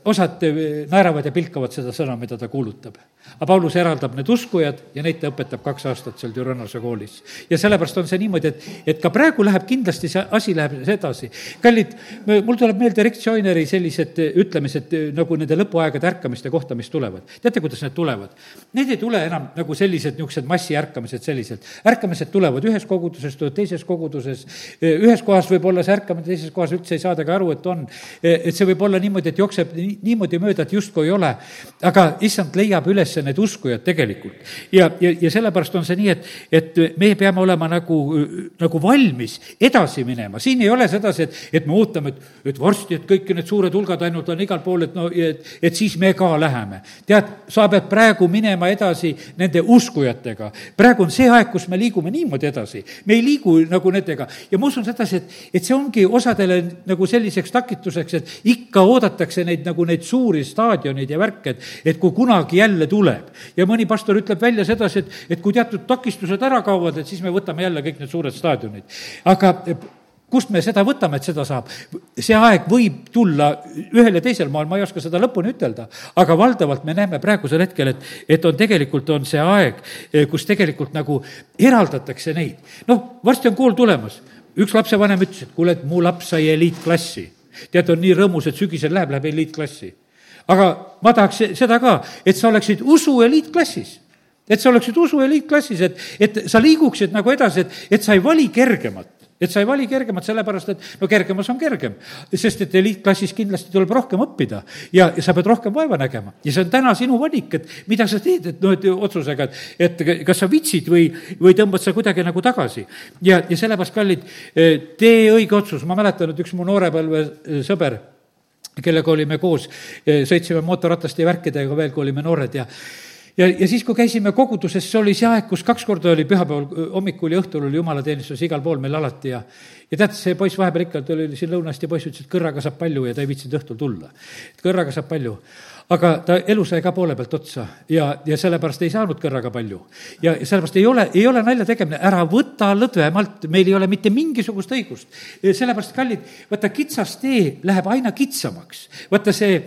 osad naeravad ja pilkavad seda sõna, mida ta kuulutab. aga Paulus eraldab need uskujad ja neid ta õpetab kaks aastat seal Türannose koolis. ja sellepärast on see niimoodi, et, et ka praegu läheb kindlasti see asi läheb edasi. kallid, mul tuleb meelde Rick Joineri sellised ütlemised nagu nende lõpuaegade ärkamiste kohta, mis tulevad. teate, kuidas need tulevad? Need ei tule enam nagu sellised niisugused massiärkamised selliselt. ärkamised tulevad ühes koguduses, teises koguduses, ühes kohas võib olla see ärkamine, teises kohas üldse ei saadagi aru, et on on. et see võib olla niimoodi, et jookseb niimoodi mööda, et justkui ei ole. aga issand leiab üles need uskujad tegelikult. ja, ja, ja sellepärast on see nii, et, et me peame olema nagu, nagu valmis edasi minema. siin ei ole sedasi, et, et me ootame, et, et varsti, et kõik need suured hulgad ainult on igal pool, et no, et, et siis me ka läheme. tead, sa pead praegu minema edasi nende uskujatega. praegu on see aeg, kus me liigume niimoodi edasi. me ei liigu nagu nendega ja ma usun sedasi, et, et see ongi osadele nagu selliseks takistuseks, takituseks, et ikka oodatakse neid nagu neid suuri staadioneid ja värke, et, et kui kunagi jälle tuleb. ja mõni pastor ütleb välja sedasi, et, et kui teatud takistused ära kaovad, et siis me võtame jälle kõik need suured staadionid. aga kust me seda võtame, et seda saab? see aeg võib tulla ühel ja teisel maal, ma ei oska seda lõpuni ütelda, aga valdavalt me näeme praegusel hetkel, et, et on tegelikult, on see aeg, kus tegelikult nagu eraldatakse neid. noh, varsti on kool tulemas. üks lapsevanem ütles, et kuule, et mu laps sai eliitklassi tead, on nii rõõmus, et sügisel läheb, läheb eliitklassi. aga ma tahaks seda ka, et sa oleksid usu eliitklassis et sa oleksid usu eliitklassis, et, et sa liiguksid nagu edasi, et, et sa ei vali kergemat et sa ei vali kergemat, sellepärast et no kergemas on kergem. sest et eliitklassis kindlasti tuleb rohkem õppida ja, ja sa pead rohkem vaeva nägema. ja see on täna sinu valik, et mida sa teed, et noh, et otsusega, et, et kas sa vitsid või, või tõmbad sa kuidagi nagu tagasi. ja, ja sellepärast, kallid, tee õige otsus, ma mäletan, et üks mu noorepõlve sõber, kellega olime koos, sõitsime mootorrataste ja värkidega veel, kui olime noored ja ja, ja siis, kui käisime koguduses, see oli see aeg, kus kaks korda oli pühapäeval hommikul ja õhtul oli jumalateenistus igal pool meil alati ja ja tead, see poiss vahepeal ikka tuli siin lõunast ja poiss ütles, et kõrraga saab palju ja ta ei viitsinud õhtul tulla. kõrraga saab palju aga ta elu sai ka poole pealt otsa ja, ja sellepärast ei saanud kõrraga palju. ja sellepärast ei ole, ei ole nalja tegemine, ära võta lõdvemalt, meil ei ole mitte mingisugust õigust. sellepärast, kallid, vaata, kitsas tee läheb aina kitsamaks. vaata, see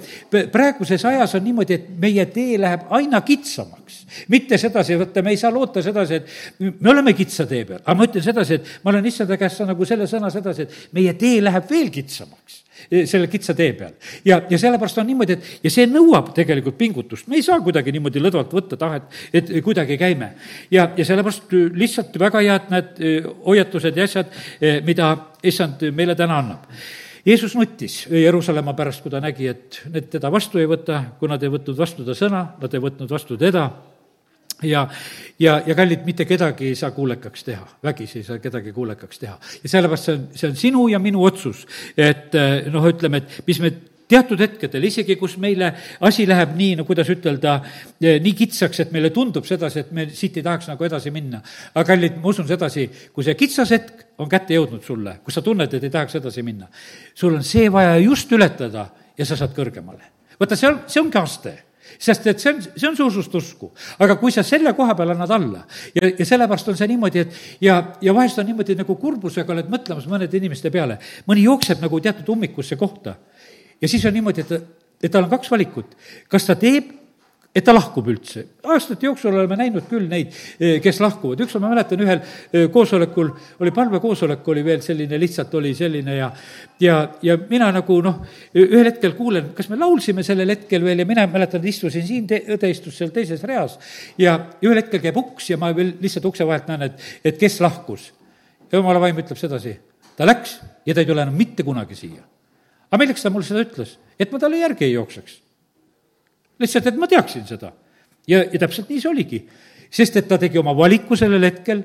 praeguses ajas on niimoodi, et meie tee läheb aina kitsamaks. mitte sedasi, vaata, me ei saa loota sedasi, et me oleme kitsa tee peal, aga ma ütlen sedasi, et ma olen issanda käest nagu selle sõna sedasi, et meie tee läheb veel kitsamaks selle kitsa tee peal. ja, ja sellepärast on niimoodi, et ja see nõuab tegelikult pingutust, me ei saa kuidagi niimoodi lõdvalt võtta tahet, et kuidagi käime. ja, ja sellepärast lihtsalt väga head need eh, hoiatused ja asjad, eh, mida issand meile täna annab. Jeesus nuttis Jeruusalemma pärast, kui ta nägi, et need teda vastu ei võta, kui nad ei võtnud vastu ta sõna, nad ei võtnud vastu teda ja, ja, ja kallid, mitte kedagi ei saa kuulekaks teha, vägisi ei saa kedagi kuulekaks teha. ja sellepärast see on, see on sinu ja minu otsus, et eh, noh, ütleme, et mis me teatud hetkedel, isegi kus meile asi läheb nii, no kuidas ütelda, eh, nii kitsaks, et meile tundub sedasi, et me siit ei tahaks nagu edasi minna. aga kallid, ma usun sedasi, kui see kitsas hetk on kätte jõudnud sulle, kus sa tunned, et ei tahaks edasi minna, sul on see vaja just ületada ja sa saad kõrgemale. vaata, see on, see ongi aste sest et see on, see on su usust usku. aga kui sa selle koha peal annad alla ja, ja sellepärast on see niimoodi, et ja, ja vahest on niimoodi nagu kurbusega oled mõtlemas mõnede inimeste peale, mõni jookseb nagu teatud ummikusse kohta. ja siis on niimoodi, et, et tal on kaks valikut, kas ta teeb et ta lahkub üldse. aastate jooksul oleme näinud küll neid, eh, kes lahkuvad, ükskord ma mäletan, ühel eh, koosolekul oli palvekoosolek, oli veel selline, lihtsalt oli selline ja ja, ja mina nagu noh, ühel hetkel kuulen, kas me laulsime sellel hetkel veel ja mina mäletan, et istusin siin, õde istus seal teises reas ja ühel hetkel käib uks ja ma veel lihtsalt ukse vahelt näen, et, et kes lahkus. ja jumala vaim ütleb sedasi, ta läks ja ta ei tule enam mitte kunagi siia. aga milleks ta mulle seda ütles? et ma talle järgi ei jookseks lihtsalt, et ma teaksin seda. ja, ja täpselt nii see oligi. sest et ta tegi oma valiku sellel hetkel,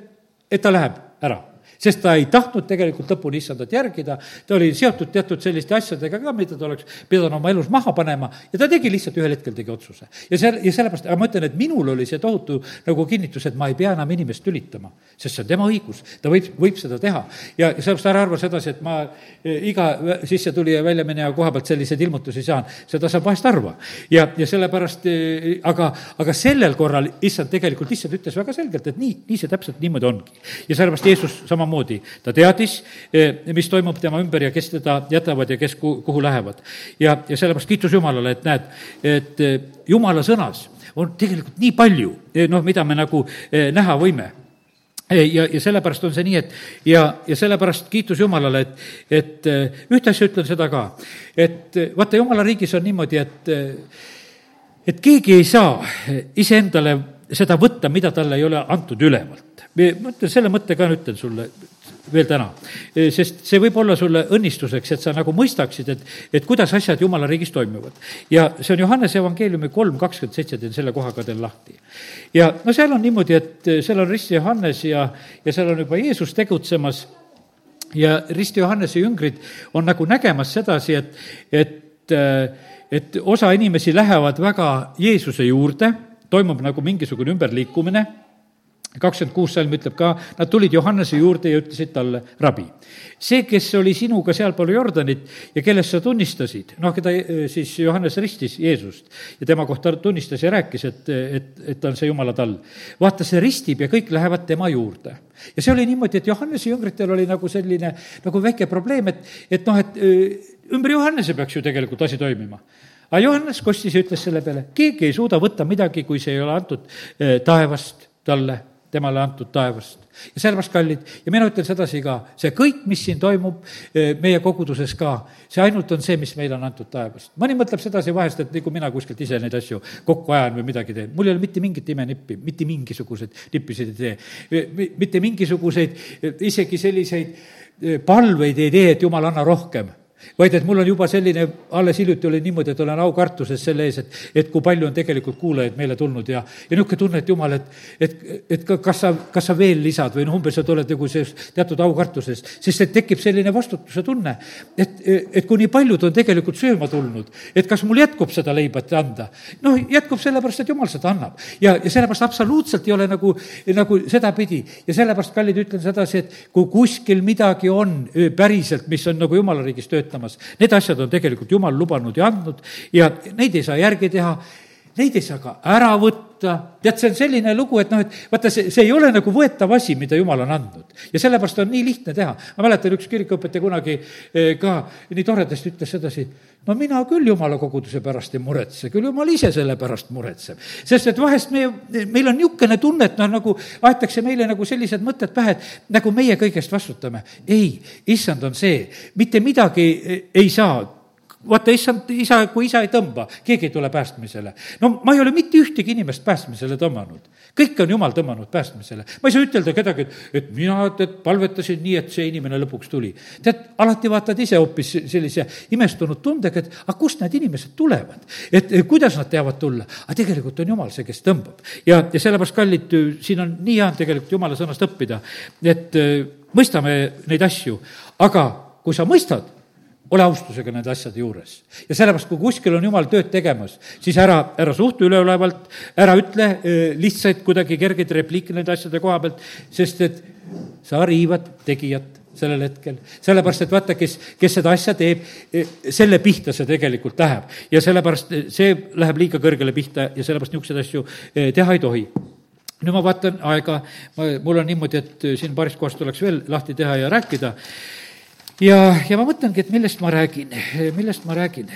et ta läheb ära. Sest ta ei tahtnud tegelikult lõpuni issandat järgida, ta oli seotud teatud selliste asjadega ka, mida ta oleks pidanud oma elus maha panema ja ta tegi lihtsalt ühel hetkel tegi otsuse. ja seal, ja sellepärast, aga ma ütlen, et minul oli see tohutu nagu kinnitus, et ma ei pea enam inimest tülitama, sest see on tema õigus, ta võib, võib seda teha. ja sellepärast ära arva sedasi, et ma e, iga sissetulija ja väljamineja koha pealt selliseid ilmutusi saan, seda saab vahest harva. ja, ja sellepärast, e, aga, aga sellel korral issand tegelikult lihtsalt ütles väga selgelt, et nii, nii see täpselt niimoodi ongi. ja sellepärast Jeesus samamoodi samamoodi. ta teadis, eh, mis toimub tema ümber ja kes teda jätavad ja kes kuhu lähevad. ja, ja sellepärast kiitus Jumalale, et näed, et eh, Jumala sõnas on tegelikult nii palju, eh, noh, mida me nagu näha võime ja, ja sellepärast on see nii, et ja, ja sellepärast kiitus Jumalale, et, et ühte asja ütlen seda ka, et vaata, Jumala riigis on niimoodi, et, et keegi ei saa iseendale seda võtta, mida talle ei ole antud ülevalt ma ütlen, selle mõtte ka ütlen sulle veel täna. sest see võib olla sulle õnnistuseks, et sa nagu mõistaksid, et, et kuidas asjad Jumala riigis toimuvad. ja see on Johannese evangeeliumi kolm kakskümmend seitse, teen selle koha ka teil lahti. ja no seal on niimoodi, et seal on risti Johannes ja, ja seal on juba Jeesus tegutsemas ja risti Johannese jüngrid on nagu nägemas sedasi, et, et, et osa inimesi lähevad väga Jeesuse juurde, toimub nagu mingisugune ümberliikumine kakskümmend kuus salm ütleb ka, nad tulid Johannese juurde ja ütlesid talle, rabi, see, kes oli sinuga sealpool Jordanit ja kellest sa tunnistasid, noh, keda eh, siis Johannes ristis Jeesust ja tema kohta tunnistas ja rääkis, et, et, et ta on see jumala tall. vaata, see ristib ja kõik lähevad tema juurde. ja see oli niimoodi, et Johannese jüngritel oli nagu selline nagu väike probleem, et, et noh, et eh, ümber Johannese peaks ju tegelikult asi toimima aga Johannes kostis ja ütles selle peale, keegi ei suuda võtta midagi, kui see ei ole antud eh, taevast talle temale antud taevast. ja sellepärast, kallid, ja mina ütlen sedasi ka, see kõik, mis siin toimub eh, meie koguduses ka, see ainult on see, mis meile on antud taevast. mõni mõtleb sedasi vahest, et nagu mina kuskilt ise neid asju kokku ajan või midagi teen. mul ei ole mitte mingit imenippi, mitte mingisuguseid nippisid ei tee. Eh, mitte mingisuguseid, eh, isegi selliseid palveid ei tee, et jumal, anna rohkem vaid et mul on juba selline, alles hiljuti oli niimoodi, et olen aukartuses selle ees, et, et kui palju on tegelikult kuulajaid meile tulnud ja, ja niisugune tunne, et jumal, et, et, et kas sa, kas sa veel lisad või noh, umbes, et oled nagu selles teatud aukartuses, sest et tekib selline vastutuse tunne, et, et kui nii paljud on tegelikult sööma tulnud, et kas mul jätkub seda leiba, et anda. noh, jätkub sellepärast, et jumal seda annab. ja, ja sellepärast absoluutselt ei ole nagu, nagu sedapidi ja sellepärast, kallid, ütlen sedasi, et kui kuskil midagi on päriselt, mis on nagu jumala riigis töötanud, töötamas. Need asjad on tegelikult Jumal lubanud ja andnud ja neid ei saa järgi teha, neid ei saa ka ära võtta, tead, see on selline lugu, et noh, et vaata, see, see ei ole nagu võetav asi, mida Jumal on andnud. ja sellepärast on nii lihtne teha. ma mäletan, üks kirikuõpetaja kunagi eh, ka nii toredasti ütles sedasi, no mina küll jumala koguduse pärast ei muretse, küll jumal ise selle pärast muretseb. sest et vahest me, meil on niisugune tunne, et noh, nagu aetakse meile nagu sellised mõtted pähe, et nagu meie kõigest vastutame. ei, issand on see, mitte midagi ei saa vaata, issand, isa, kui isa ei tõmba, keegi ei tule päästmisele. no ma ei ole mitte ühtegi inimest päästmisele tõmmanud. kõik on jumal tõmmanud päästmisele. ma ei saa ütelda kedagi, et, et mina, tead, palvetasin nii, et see inimene lõpuks tuli. tead, alati vaatad ise hoopis sellise imestunud tundega, et aga kust need inimesed tulevad? et kuidas nad teavad tulla? aga tegelikult on jumal see, kes tõmbab. ja, ja sellepärast, kallid, siin on nii hea tegelikult jumala sõnast õppida, et mõistame neid asju, aga kui sa mõistad, ole austusega nende asjade juures. ja sellepärast, kui kuskil on jumal tööd tegemas, siis ära, ära suhtu üleolevalt, ära ütle eh, lihtsaid kuidagi kergeid repliike nende asjade koha pealt, sest et sa riivad tegijat sellel hetkel. sellepärast, et vaata, kes, kes seda asja teeb, eh, selle pihta see tegelikult läheb. ja sellepärast eh, see läheb liiga kõrgele pihta ja sellepärast niisuguseid asju teha ei tohi nüüd ma vaatan aega, ma, mul on niimoodi, et siin paarist kohast tuleks veel lahti teha ja rääkida ja, ja ma mõtlengi, et millest ma räägin, millest ma räägin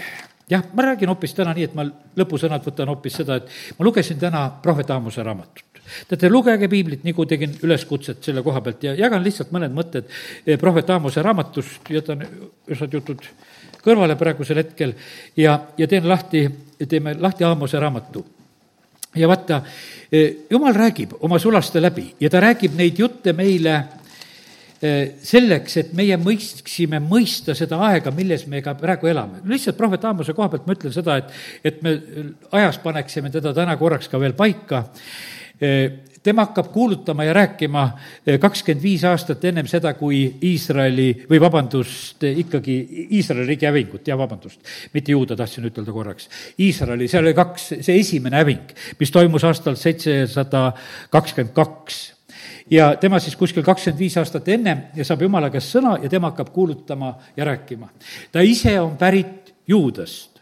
jah, ma räägin hoopis täna nii, et ma lõpusõnad võtan hoopis seda, et ma lugesin täna prohvet Aamuse raamatut. teate, lugege piiblit, nagu tegin üleskutset selle koha pealt ja jagan lihtsalt mõned mõtted eh, prohvet Aamuse raamatust, jätan osad jutud kõrvale praegusel hetkel ja, ja teen lahti, teeme lahti Aamuse raamatu. ja vaata, eh, jumal räägib oma sulaste läbi ja ta räägib neid jutte meile selleks, et meie mõistsime mõista seda aega, milles me ka praegu elame. lihtsalt prohvet Aamose koha pealt ma ütlen seda, et, et me ajas paneksime teda täna korraks ka veel paika. Tema hakkab kuulutama ja rääkima kakskümmend viis aastat ennem seda, kui Iisraeli või vabandust, ikkagi Iisraeli riigi hävingut, jah, vabandust, mitte juuda tahtsin ütelda korraks. Iisraeli, seal oli kaks, see esimene häving, mis toimus aastal seitsesada kakskümmend kaks ja tema siis kuskil kakskümmend viis aastat ennem ja saab jumala käest sõna ja tema hakkab kuulutama ja rääkima. ta ise on pärit juudast,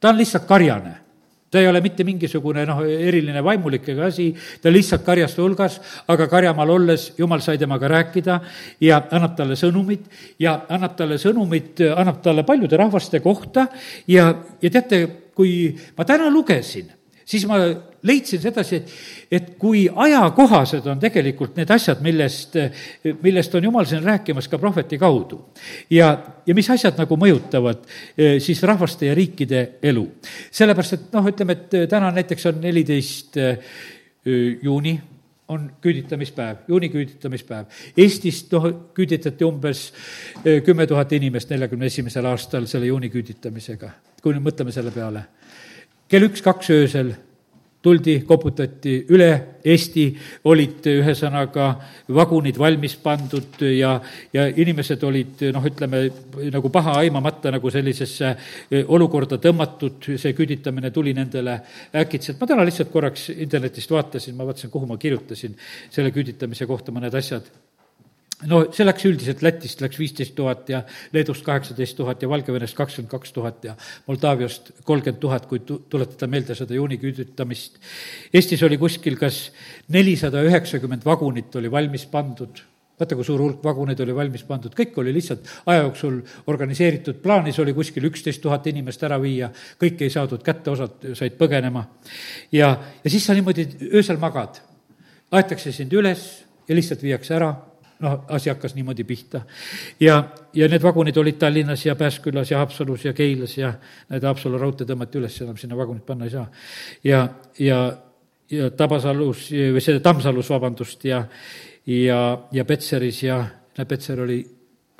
ta on lihtsalt karjane. Ta ei ole mitte mingisugune noh, eriline vaimulik ega asi, ta lihtsalt karjaste hulgas, aga karjamaal olles jumal sai temaga rääkida ja annab talle sõnumit ja annab talle sõnumit, annab talle paljude rahvaste kohta ja, ja teate, kui ma täna lugesin siis ma leidsin sedasi, et, et kui ajakohased on tegelikult need asjad, millest, millest on Jumal siin rääkimas ka prohveti kaudu. ja, ja mis asjad nagu mõjutavad eh, siis rahvaste ja riikide elu. sellepärast, et noh, ütleme, et täna näiteks on neliteist eh, juuni, on küüditamispäev, juuni küüditamispäev. Eestist noh, küüditati umbes eh, kümme tuhat inimest neljakümne esimesel aastal selle juuni küüditamisega, kui nüüd mõtleme selle peale kell üks-kaks öösel tuldi, koputati üle Eesti, olid ühesõnaga vagunid valmis pandud ja, ja inimesed olid noh, ütleme nagu paha aimamata nagu sellisesse e, olukorda tõmmatud, see küüditamine tuli nendele äkitselt. ma täna lihtsalt korraks internetist vaatasin, ma vaatasin, kuhu ma kirjutasin selle küüditamise kohta mõned asjad no see läks üldiselt, Lätist läks viisteist tuhat ja Leedust kaheksateist tuhat ja Valgevenest kakskümmend kaks tuhat ja Moldaaviast kolmkümmend tuhat, kui tuletada meelde seda juuniküüditamist. Eestis oli kuskil kas nelisada üheksakümmend vagunit oli valmis pandud, vaata, kui suur hulk vaguneid oli valmis pandud, kõik oli lihtsalt aja jooksul organiseeritud, plaanis oli kuskil üksteist tuhat inimest ära viia, kõiki ei saadud kätte, osad said põgenema. ja, ja siis sa niimoodi öösel magad, aetakse sind üles ja lihtsalt viiakse ära noh, asi hakkas niimoodi pihta. ja, ja need vagunid olid Tallinnas ja Pääskülas ja Haapsalus ja Keilas ja need Haapsalu raudtee tõmmati üles, enam sinna vagunit panna ei saa. ja, ja, ja Tabasalus või see Tammsalus, vabandust, ja, ja, ja Petseris ja, näe, Petser oli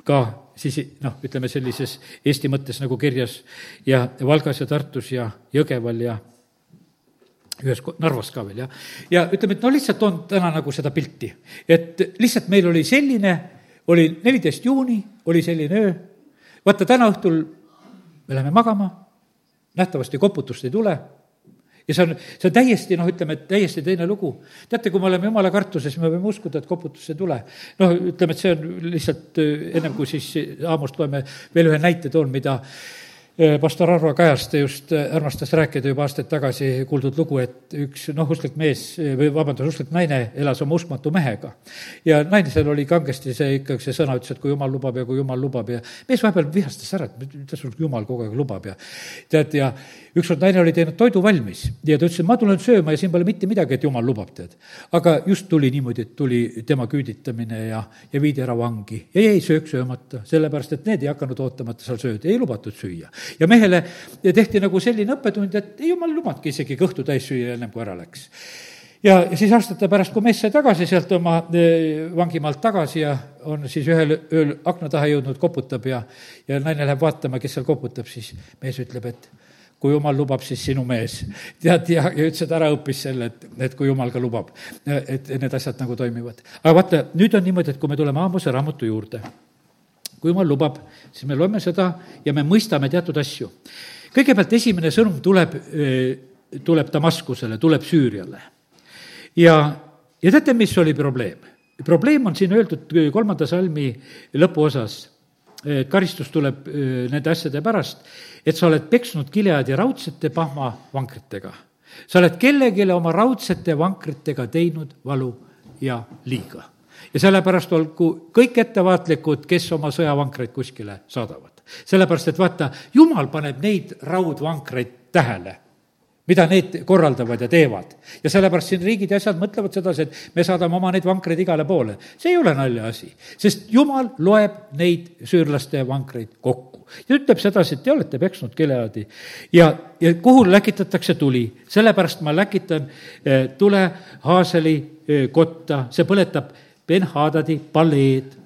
ka siis noh, ütleme sellises Eesti mõttes nagu kirjas ja Valgas ja Tartus ja Jõgeval ja ühes, Narvas ka veel, jah. ja ütleme, et no lihtsalt toon täna nagu seda pilti, et lihtsalt meil oli selline, oli neliteist juuni, oli selline öö, vaata täna õhtul me läheme magama, nähtavasti koputust ei tule ja see on, see on täiesti noh, ütleme, et täiesti teine lugu. teate, kui me oleme jumala kartuses, me võime uskuda, et koputust ei tule. noh, ütleme, et see on lihtsalt ennem kui siis Aamost loeme veel ühe näite toon, mida pastor Arvo Kajast just eh, armastas rääkida juba aastaid tagasi kuuldud lugu, et üks noh, usklik mees eh, või vabandust, usklik naine elas oma uskmatu mehega. ja naisel oli kangesti see ikkagi see sõna, ütles, et kui jumal lubab ja kui jumal lubab ja mees vahepeal vihastas ära, et mida sul jumal kogu aeg lubab ja tead, ja ükskord naine oli teinud toidu valmis ja ta ütles, et ma tulen sööma ja siin pole mitte midagi, et jumal lubab, tead. aga just tuli niimoodi, et tuli tema küüditamine ja, ja viidi ära vangi. Ja jäi söök söömata, sellepärast et need ei hakanud ootamata seal sööda, ei lubatud süüa. Ja mehele tehti nagu selline õppetund, et ei jumal lubanudki isegi kõhtu täis süüa ennem kui ära läks. Ja siis aastate pärast, kui mees sai tagasi sealt oma e, vangimaalt tagasi ja on siis ühel ööl akna taha jõudnud, koputab ja, ja naine läheb vaatama, kes seal koputab, siis mees ütleb, et kui jumal lubab, siis sinu mees. tead, ja, ja ütles, et ära õppis selle, et, et kui jumal ka lubab, et need asjad nagu toimivad. aga vaata, nüüd on niimoodi, et kui me tuleme Aamose raamatu juurde kui jumal lubab, siis me loeme seda ja me mõistame teatud asju. kõigepealt esimene sõnum tuleb, tuleb Damaskusele, tuleb Süüriale. ja, ja teate, mis oli probleem? probleem on siin öeldud kolmanda salmi lõpuosas, karistus tuleb nende asjade pärast, et sa oled peksnud Gileadi raudsete pahmavankritega. sa oled kellelegi oma raudsete vankritega teinud valu ja liiga ja sellepärast olgu kõik ettevaatlikud, kes oma sõjavankreid kuskile saadavad. sellepärast, et vaata, jumal paneb neid raudvankreid tähele mida need korraldavad ja teevad. ja sellepärast siin riigid ja asjad mõtlevad sedasi, et me saadame oma neid vankreid igale poole. see ei ole naljaasi, sest jumal loeb neid süürlaste vankreid kokku. ja ütleb sedasi, et te olete peksnud Gileadi ja, ja kuhu läkitatakse tuli, sellepärast ma läkitan eh, tule Haaseli eh, kotta, see põletab Ben-Hadadi paleed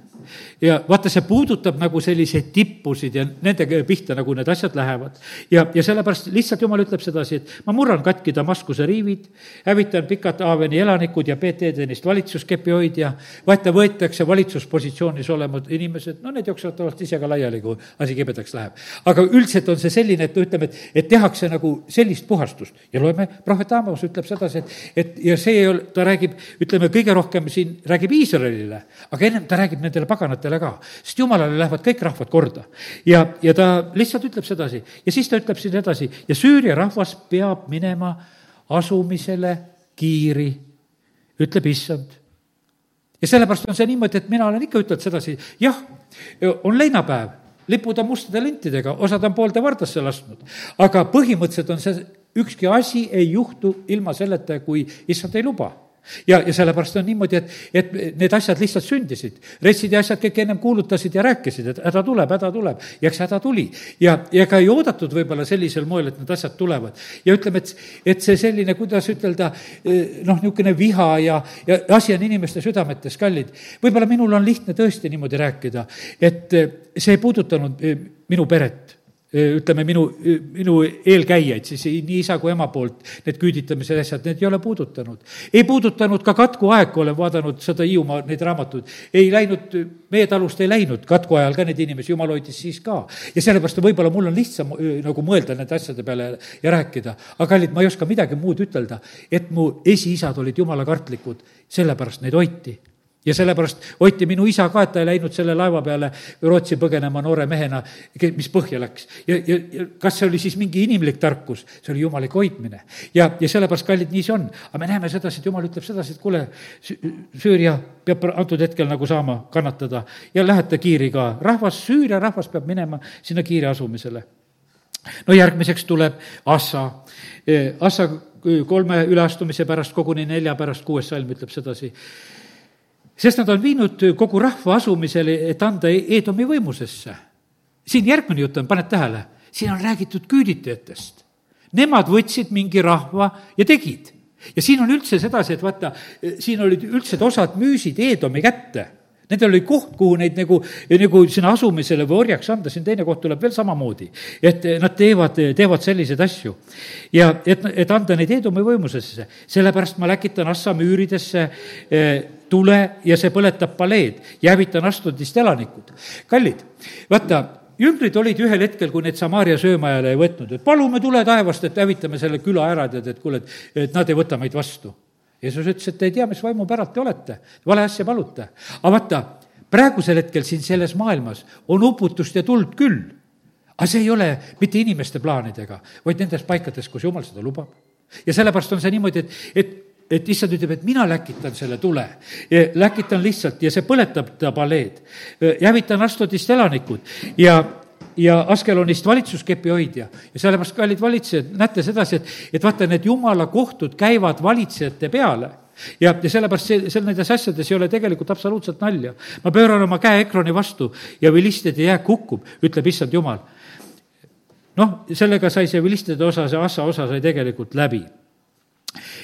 ja vaata, see puudutab nagu selliseid tippusid ja nende pihta nagu need asjad lähevad. ja, ja sellepärast lihtsalt jumal ütleb sedasi, et ma murran katki Damaskuse riivid, hävitan pikad Aaveni elanikud ja Peet Edenist valitsuskepi hoidja, vaata, võetakse valitsuspositsioonis olevad inimesed, no need jooksevad tavaliselt ise ka laiali, kui asi kibedaks läheb. aga üldiselt on see selline, et ütleme, et, et tehakse nagu sellist puhastust ja loeme, prohvet Amos ütleb sedasi, et, et ja see ei ole, ta räägib, ütleme, kõige rohkem siin räägib Iisraelile, aga ennem ta räägib nendele paganatele ka, sest jumalale lähevad kõik rahvad korda. ja, ja ta lihtsalt ütleb sedasi. Ja siis ta ütleb siin edasi ja Süüria rahvas peab minema asumisele kiiri, ütleb issand. ja sellepärast on see niimoodi, et mina olen ikka ütelnud sedasi, jah, on leinapäev, lipud on mustade lintidega, osad on poolde vardasse lasknud, aga põhimõtteliselt on see, ükski asi ei juhtu ilma selleta, kui issand ei luba ja, ja sellepärast on niimoodi, et, et need asjad lihtsalt sündisid. retsid ja asjad kõik ennem kuulutasid ja rääkisid, et häda tuleb, häda tuleb ja eks häda tuli. ja, ja ega ei oodatud võib-olla sellisel moel, et need asjad tulevad. ja ütleme, et, et see selline, kuidas ütelda, noh, niisugune viha ja, ja asi on inimeste südametes kallid. võib-olla minul on lihtne tõesti niimoodi rääkida, et see ei puudutanud minu peret ütleme, minu, minu eelkäijaid, siis nii isa kui ema poolt, need küüditamise asjad, need ei ole puudutanud. ei puudutanud ka katkuaeg, kui olen vaadanud seda Hiiumaa neid raamatuid, ei läinud, meie talust ei läinud katku ajal ka neid inimesi, jumal hoidis siis ka. ja sellepärast võib-olla mul on lihtsam nagu mõelda nende asjade peale ja rääkida, aga kallid, ma ei oska midagi muud ütelda, et mu esiisad olid jumala kartlikud, sellepärast neid hoiti ja sellepärast hoiti minu isa ka, et ta ei läinud selle laeva peale Rootsi põgenema noore mehena, mis põhja läks. ja, ja, ja kas see oli siis mingi inimlik tarkus, see oli jumalik hoidmine. ja, ja sellepärast, kallid, nii see on. aga me näeme sedasi, et jumal ütleb sedasi, et kuule, Süüria peab antud hetkel nagu saama kannatada ja lähete kiiri ka. rahvas, Süüria rahvas peab minema sinna kiiri asumisele. no järgmiseks tuleb Assa. Assa kolme üleastumise pärast, koguni nelja pärast, kuues salm ütleb sedasi sest nad on viinud kogu rahva asumisele, et anda Eedomi võimusesse. siin järgmine jutt on, paned tähele, siin on räägitud küüditajatest. Nemad võtsid mingi rahva ja tegid. ja siin on üldse sedasi, et vaata, siin olid üldse, osad müüsid Eedomi kätte Nendel oli koht, kuhu neid nagu, nagu sinna asumisele või orjaks anda, siin teine koht tuleb veel samamoodi. et nad teevad, teevad selliseid asju. ja et, et anda neid Eedomi võimusesse, sellepärast ma läkitan Assa müüridesse eh, tule ja see põletab paleed ja hävitan Astudist elanikud. kallid, vaata, jüngrid olid ühel hetkel, kui neid Samaaria söömajale ei võtnud, et palume tule taevast, et hävitame selle küla ära, tead, et kuule, et, et nad ei võta meid vastu Jeesus ütles, et te ei tea, mis vaimu päralt te olete, vale asja palute. aga vaata, praegusel hetkel siin selles maailmas on uputust ja tuld küll. aga see ei ole mitte inimeste plaanidega, vaid nendes paikades, kus jumal seda lubab. ja sellepärast on see niimoodi, et, et et issand ütleb, et mina läkitan selle tule. läkitan lihtsalt ja see põletab ta paleed. hävitan Astodist elanikud ja ja Askelonist valitsuskepi hoidja. ja sellepärast, kallid valitsejad, näete sedasi, et, et vaata, need jumala kohtud käivad valitsejate peale ja, ja sellepärast see, seal nendes asjades ei ole tegelikult absoluutselt nalja. ma pööran oma käe ekrani vastu ja vilistide jääk hukkub, ütleb issand jumal. noh, sellega sai see vilistide osa, see assa osa sai tegelikult läbi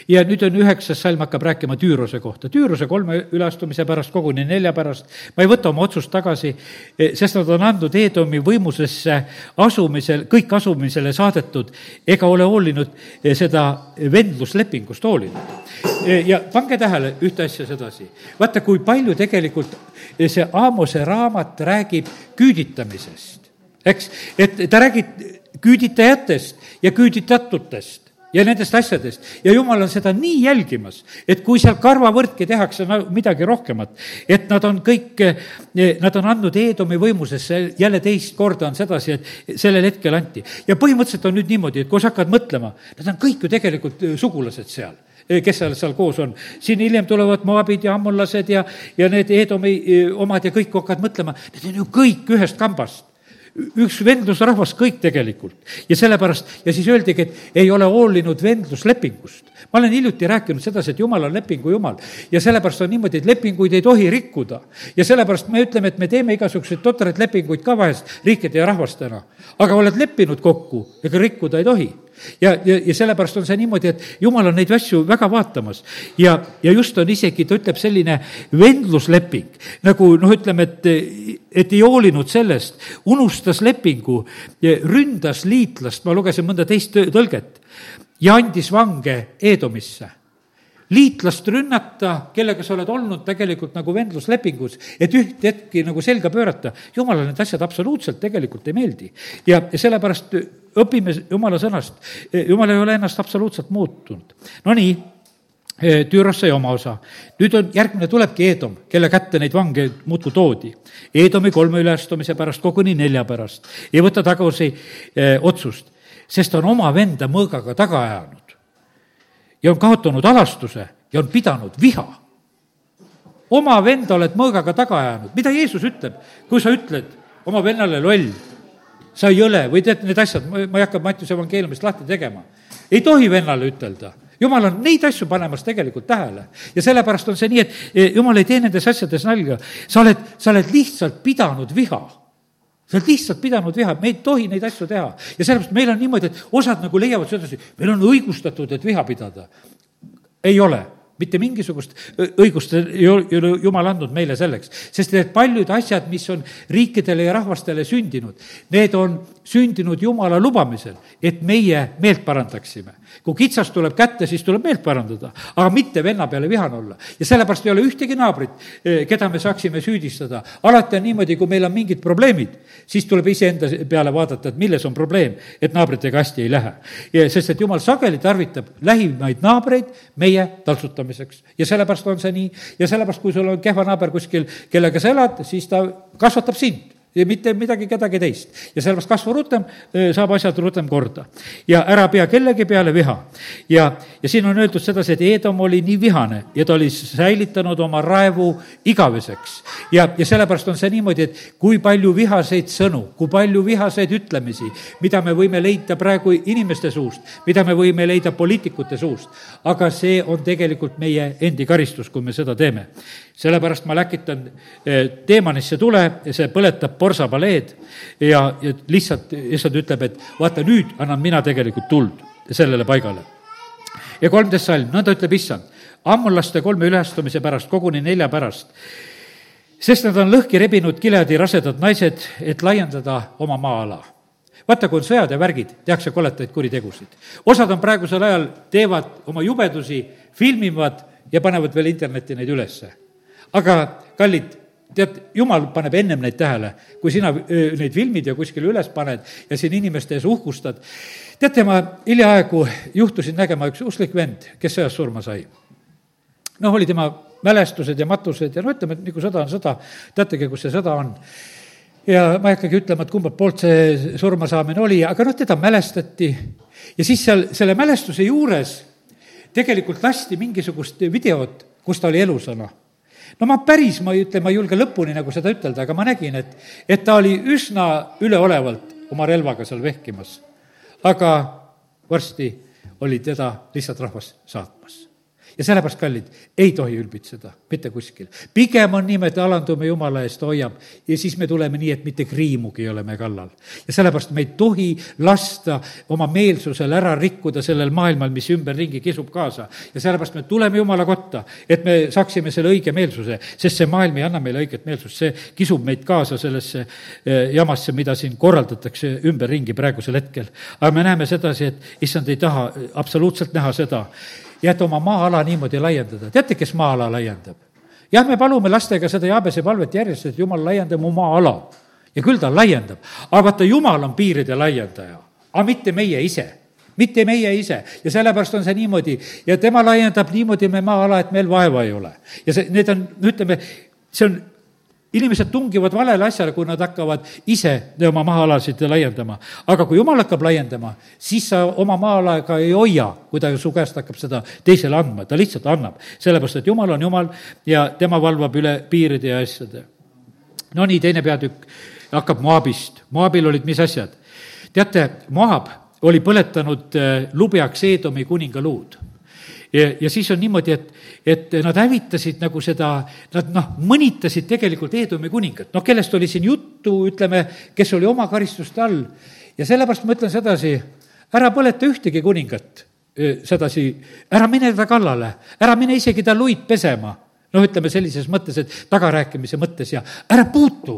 ja nüüd on üheksas salm hakkab rääkima Tüürose kohta. Tüürose kolme üleastumise pärast, koguni nelja pärast, ma ei võta oma otsust tagasi, eh, sest nad on andnud Eedomi võimusesse asumisel, kõik asumisele saadetud, ega ole hoolinud eh, seda vendluslepingust hoolinud. Eh, ja pange tähele ühte asja sedasi. vaata, kui palju tegelikult see Aamose raamat räägib küüditamisest, eks, et ta räägib küüditajatest ja küüditatutest ja nendest asjadest. ja jumal on seda nii jälgimas, et kui seal karvavõrdki tehakse midagi rohkemat, et nad on kõik, eh, nad on andnud Eedomi võimusesse, jälle teist korda on sedasi, et sellel hetkel anti. ja põhimõtteliselt on nüüd niimoodi, et kui sa hakkad mõtlema, nad on kõik ju tegelikult eh, sugulased seal eh, kes seal, seal koos on. siin hiljem tulevad moabid ja ammullased ja, ja need Eedomi omad ja kõik hakkavad mõtlema, need on ju kõik ühest kambast üks vendlusrahvas kõik tegelikult. ja sellepärast, ja siis öeldigi, et ei ole hoolinud vendluslepingust. ma olen hiljuti rääkinud sedasi, et jumal on lepingu jumal ja sellepärast on niimoodi, et lepinguid ei tohi rikkuda. ja sellepärast me ütleme, et me teeme igasuguseid totraid lepinguid ka vahest riikide ja rahvastena. aga oled leppinud kokku, ega rikkuda ei tohi ja, ja, ja sellepärast on see niimoodi, et jumal on neid asju väga vaatamas. ja, ja just on isegi, ta ütleb, selline vendlusleping, nagu noh, ütleme, et, et ei hoolinud sellest, unustas lepingu, ründas liitlast, ma lugesin mõnda teist tõlget, ja andis vange Eedomisse liitlast rünnata, kellega sa oled olnud tegelikult nagu vendluslepingus, et üht hetki nagu selga pöörata. jumalale need asjad absoluutselt tegelikult ei meeldi. ja, ja sellepärast õpime jumala sõnast, jumal ei ole ennast absoluutselt muutunud. Nonii, Tüüros sai oma osa. nüüd on, järgmine tulebki Eedom, kelle kätte neid vange muudkui toodi. Eedomi kolme üleastumise pärast, koguni nelja pärast. ei võta tagasi eh, otsust, sest ta on oma venda mõõgaga taga ajanud ja on kaotanud alastuse ja on pidanud viha. oma venda oled mõõgaga taga ajanud, mida Jeesus ütleb, kui sa ütled oma vennale loll, sa ei õle või tead need asjad, ma ei hakka Mattiuse evangeeliumist lahti tegema. ei tohi vennale ütelda jumal on neid asju panemas tegelikult tähele ja sellepärast on see nii, et eh, jumal ei tee nendes asjades nalja. sa oled, sa oled lihtsalt pidanud viha sa oled lihtsalt pidanud viha, me ei tohi neid asju teha. ja sellepärast meil on niimoodi, et osad nagu leiavad sedasi, meil on õigustatud, et viha pidada. ei ole mitte mingisugust õigust ei ole Jumal andnud meile selleks, sest need paljud asjad, mis on riikidele ja rahvastele sündinud, need on sündinud Jumala lubamisel, et meie meelt parandaksime kui kitsas tuleb kätte, siis tuleb meelt parandada, aga mitte venna peale vihane olla. ja sellepärast ei ole ühtegi naabrit, eh, keda me saaksime süüdistada. alati on niimoodi, kui meil on mingid probleemid, siis tuleb iseenda peale vaadata, et milles on probleem, et naabritega hästi ei lähe. sest et jumal sageli tarvitab lähimaid naabreid meie taltsutamiseks. ja sellepärast on see nii ja sellepärast, kui sul on kehva naaber kuskil, kellega sa elad, siis ta kasvatab sind ja mitte midagi kedagi teist. ja sellepärast kasva rutem, saab asjad rutem korda. ja ära pea kellegi peale viha. ja, ja siin on öeldud sedasi, et Eedom oli nii vihane ja ta oli säilitanud oma raevu igaveseks. ja, ja sellepärast on see niimoodi, et kui palju vihaseid sõnu, kui palju vihaseid ütlemisi, mida me võime leida praegu inimeste suust, mida me võime leida poliitikute suust, aga see on tegelikult meie endi karistus, kui me seda teeme sellepärast ma läkitan eh, teemanisse tule ja see põletab porsapaleed ja, ja lihtsalt, issand ütleb, et vaata, nüüd annan mina tegelikult tuld sellele paigale. ja kolmteist salm, nõnda ütleb issand, ammullaste kolme üleastumise pärast, koguni nelja pärast, sest nad on lõhki rebinud Gileadi rasedad naised, et laiendada oma maa-ala vaata, kui on sõjad ja värgid, tehakse koletaid kuritegusid. osad on praegusel ajal, teevad oma jubedusi, filmivad ja panevad veel internetti neid ülesse aga kallid, tead, jumal paneb ennem neid tähele, kui sina neid filmid ja kuskile üles paned ja siin inimeste ees uhkustad. teate, ma hiljaaegu juhtusin nägema üks usklik vend, kes sõjas surma sai. noh, oli tema mälestused ja matused ja no ütleme, et nagu sõda on sõda, teategi, kus see sõda on ja ma ei hakkagi ütlema, et kumbalt poolt see surmasaamine oli, aga noh, teda mälestati ja siis seal selle mälestuse juures tegelikult lasti mingisugust videot, kus ta oli elusana no ma päris, ma ei ütle, ma ei julge lõpuni nagu seda ütelda, aga ma nägin, et, et ta oli üsna üleolevalt oma relvaga seal vehkimas. aga varsti oli teda lihtsalt rahvas saatmas ja sellepärast, kallid, ei tohi ülbitseda mitte kuskil. pigem on niimoodi, alandume Jumala eest, hoiab ja siis me tuleme nii, et mitte kriimugi ei ole me kallal. ja sellepärast me ei tohi lasta oma meelsusel ära rikkuda sellel maailmal, mis ümberringi kisub kaasa. ja sellepärast me tuleme Jumala kotta, et me saaksime selle õige meelsuse, sest see maailm ei anna meile õiget meelsust, see kisub meid kaasa sellesse eh, jamasse, mida siin korraldatakse ümberringi praegusel hetkel. aga me näeme sedasi, et issand ei taha absoluutselt näha seda, ja et oma maa-ala niimoodi laiendada. teate, kes maa-ala laiendab? jah, me palume lastega seda Jaabese palvet järjest, et jumal, laienda mu maa-ala. ja küll ta laiendab. aga vaata, jumal on piiride laiendaja, aga mitte meie ise mitte meie ise ja sellepärast on see niimoodi ja tema laiendab niimoodi me maa-ala, et meil vaeva ei ole. ja see, need on, ütleme, see on inimesed tungivad valele asjale, kui nad hakkavad ise oma maa-alasid laiendama. aga kui jumal hakkab laiendama, siis sa oma maa-ala ka ei hoia, kui ta su käest hakkab seda teisele andma, ta lihtsalt annab. sellepärast, et jumal on jumal ja tema valvab üle piiride ja asjade. no nii, teine peatükk hakkab Moabist. Moabil olid mis asjad? teate, Moab oli põletanud eh, lubjaks Eedomi kuninga luud ja, ja siis on niimoodi, et, et nad hävitasid nagu seda, nad noh, mõnitasid tegelikult Eedomi kuningat, noh, kellest oli siin juttu, ütleme, kes oli oma karistuste all. ja sellepärast ma ütlen sedasi, ära põleta ühtegi kuningat sedasi, ära mine ta kallale, ära mine isegi ta luid pesema. noh, ütleme sellises mõttes, et tagarääkimise mõttes ja ära puutu,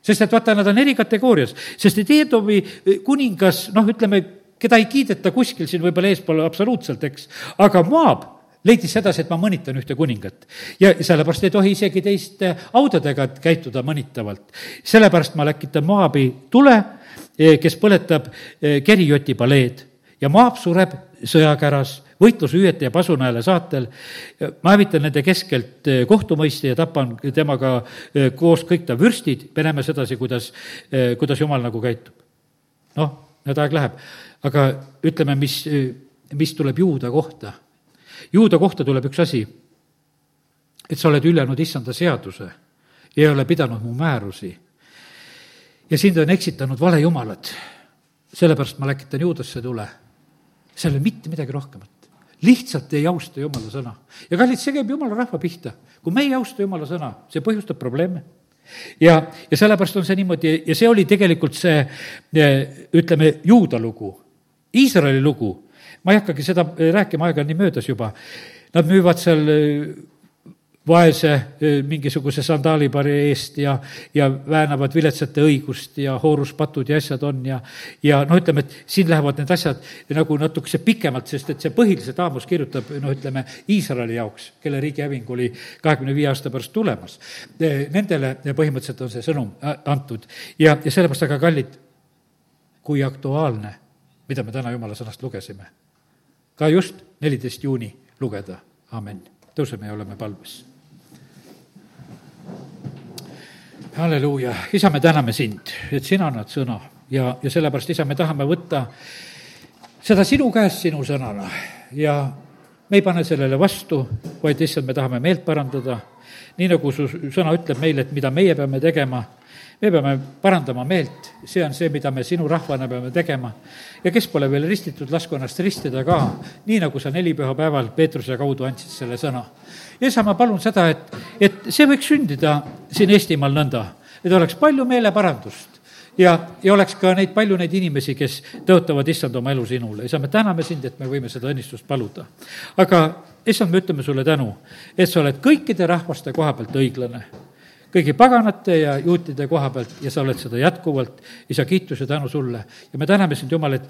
sest et vaata, nad on eri kategoorias, sest et Eedomi kuningas, noh, ütleme, keda ei kiideta kuskil siin võib-olla eespool absoluutselt, eks, aga Moab leidis sedasi, et ma mõnitan ühte kuningat. ja sellepärast ei tohi isegi teiste haudadega käituda mõnitavalt. sellepärast ma läkitan Moabi tule, kes põletab Kerijoti paleed ja Moab sureb sõjakäras, võitlusüüete ja pasunahäle saatel. ma hävitan nende keskelt eh, kohtumõistja ja tapan temaga eh, koos kõik ta vürstid, me näeme sedasi, kuidas, eh, kuidas jumal nagu käitub. noh, nüüd aeg läheb, aga ütleme, mis, mis tuleb juuda kohta. juuda kohta tuleb üks asi, et sa oled ülenud issanda seaduse ja ei ole pidanud mu määrusi. ja sind on eksitanud valejumalad, sellepärast ma läkitan juudasse tule seal ei ole mitte midagi rohkemat. lihtsalt ei austa jumala sõna. ja kallid, see käib jumala rahva pihta. kui me ei austa jumala sõna, see põhjustab probleeme ja, ja sellepärast on see niimoodi ja see oli tegelikult see, ütleme, juuda lugu, Iisraeli lugu. ma ei hakkagi seda rääkima, aega on nii möödas juba. Nad müüvad seal vaese mingisuguse sandaalipari eest ja, ja väänavad viletsate õigust ja hooruspatud ja asjad on ja, ja noh, ütleme, et siin lähevad need asjad nagu natukese pikemalt, sest et see põhiliselt Aamos kirjutab, noh, ütleme, Iisraeli jaoks, kelle riigi häving oli kahekümne viie aasta pärast tulemas. Nendele põhimõtteliselt on see sõnum antud ja, ja sellepärast väga kallid, kui aktuaalne, mida me täna jumala sõnast lugesime. ka just neliteist juuni lugeda, amin. tõuseme ja oleme palves. Halleluuja, isa, me täname sind, et sina annad sõna. Ja, ja sellepärast, isa, me tahame võtta seda sinu käest sinu sõnana. Ja me ei pane sellele vastu, vaid lihtsalt me tahame meelt parandada, nii nagu su sõna ütleb meile, et mida meie peame tegema, me peame parandama meelt, see on see, mida me sinu rahvana peame tegema. ja kes pole veel ristitud, lasku ennast ristida ka, nii nagu sa nelipühapäeval Peetruse kaudu andsid selle sõna ja isa, ma palun seda, et, et see võiks sündida siin Eestimaal nõnda, et oleks palju meeleparandust ja, ja oleks ka neid, palju neid inimesi, kes tõotavad issand oma elu sinule. isa, me täname sind, et me võime seda õnnistust paluda. aga issand, me ütleme sulle tänu, et sa oled kõikide rahvaste koha pealt õiglane kõigi paganate ja juutide koha pealt ja sa oled seda jätkuvalt, isa, kiitus ja tänu sulle. ja me täname sind, Jumal, et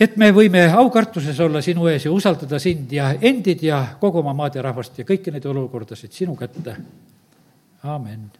et me võime aukartuses olla sinu ees ja usaldada sind ja endid ja kogu oma maad ja rahvast ja kõiki neid olukordasid sinu kätte. amin.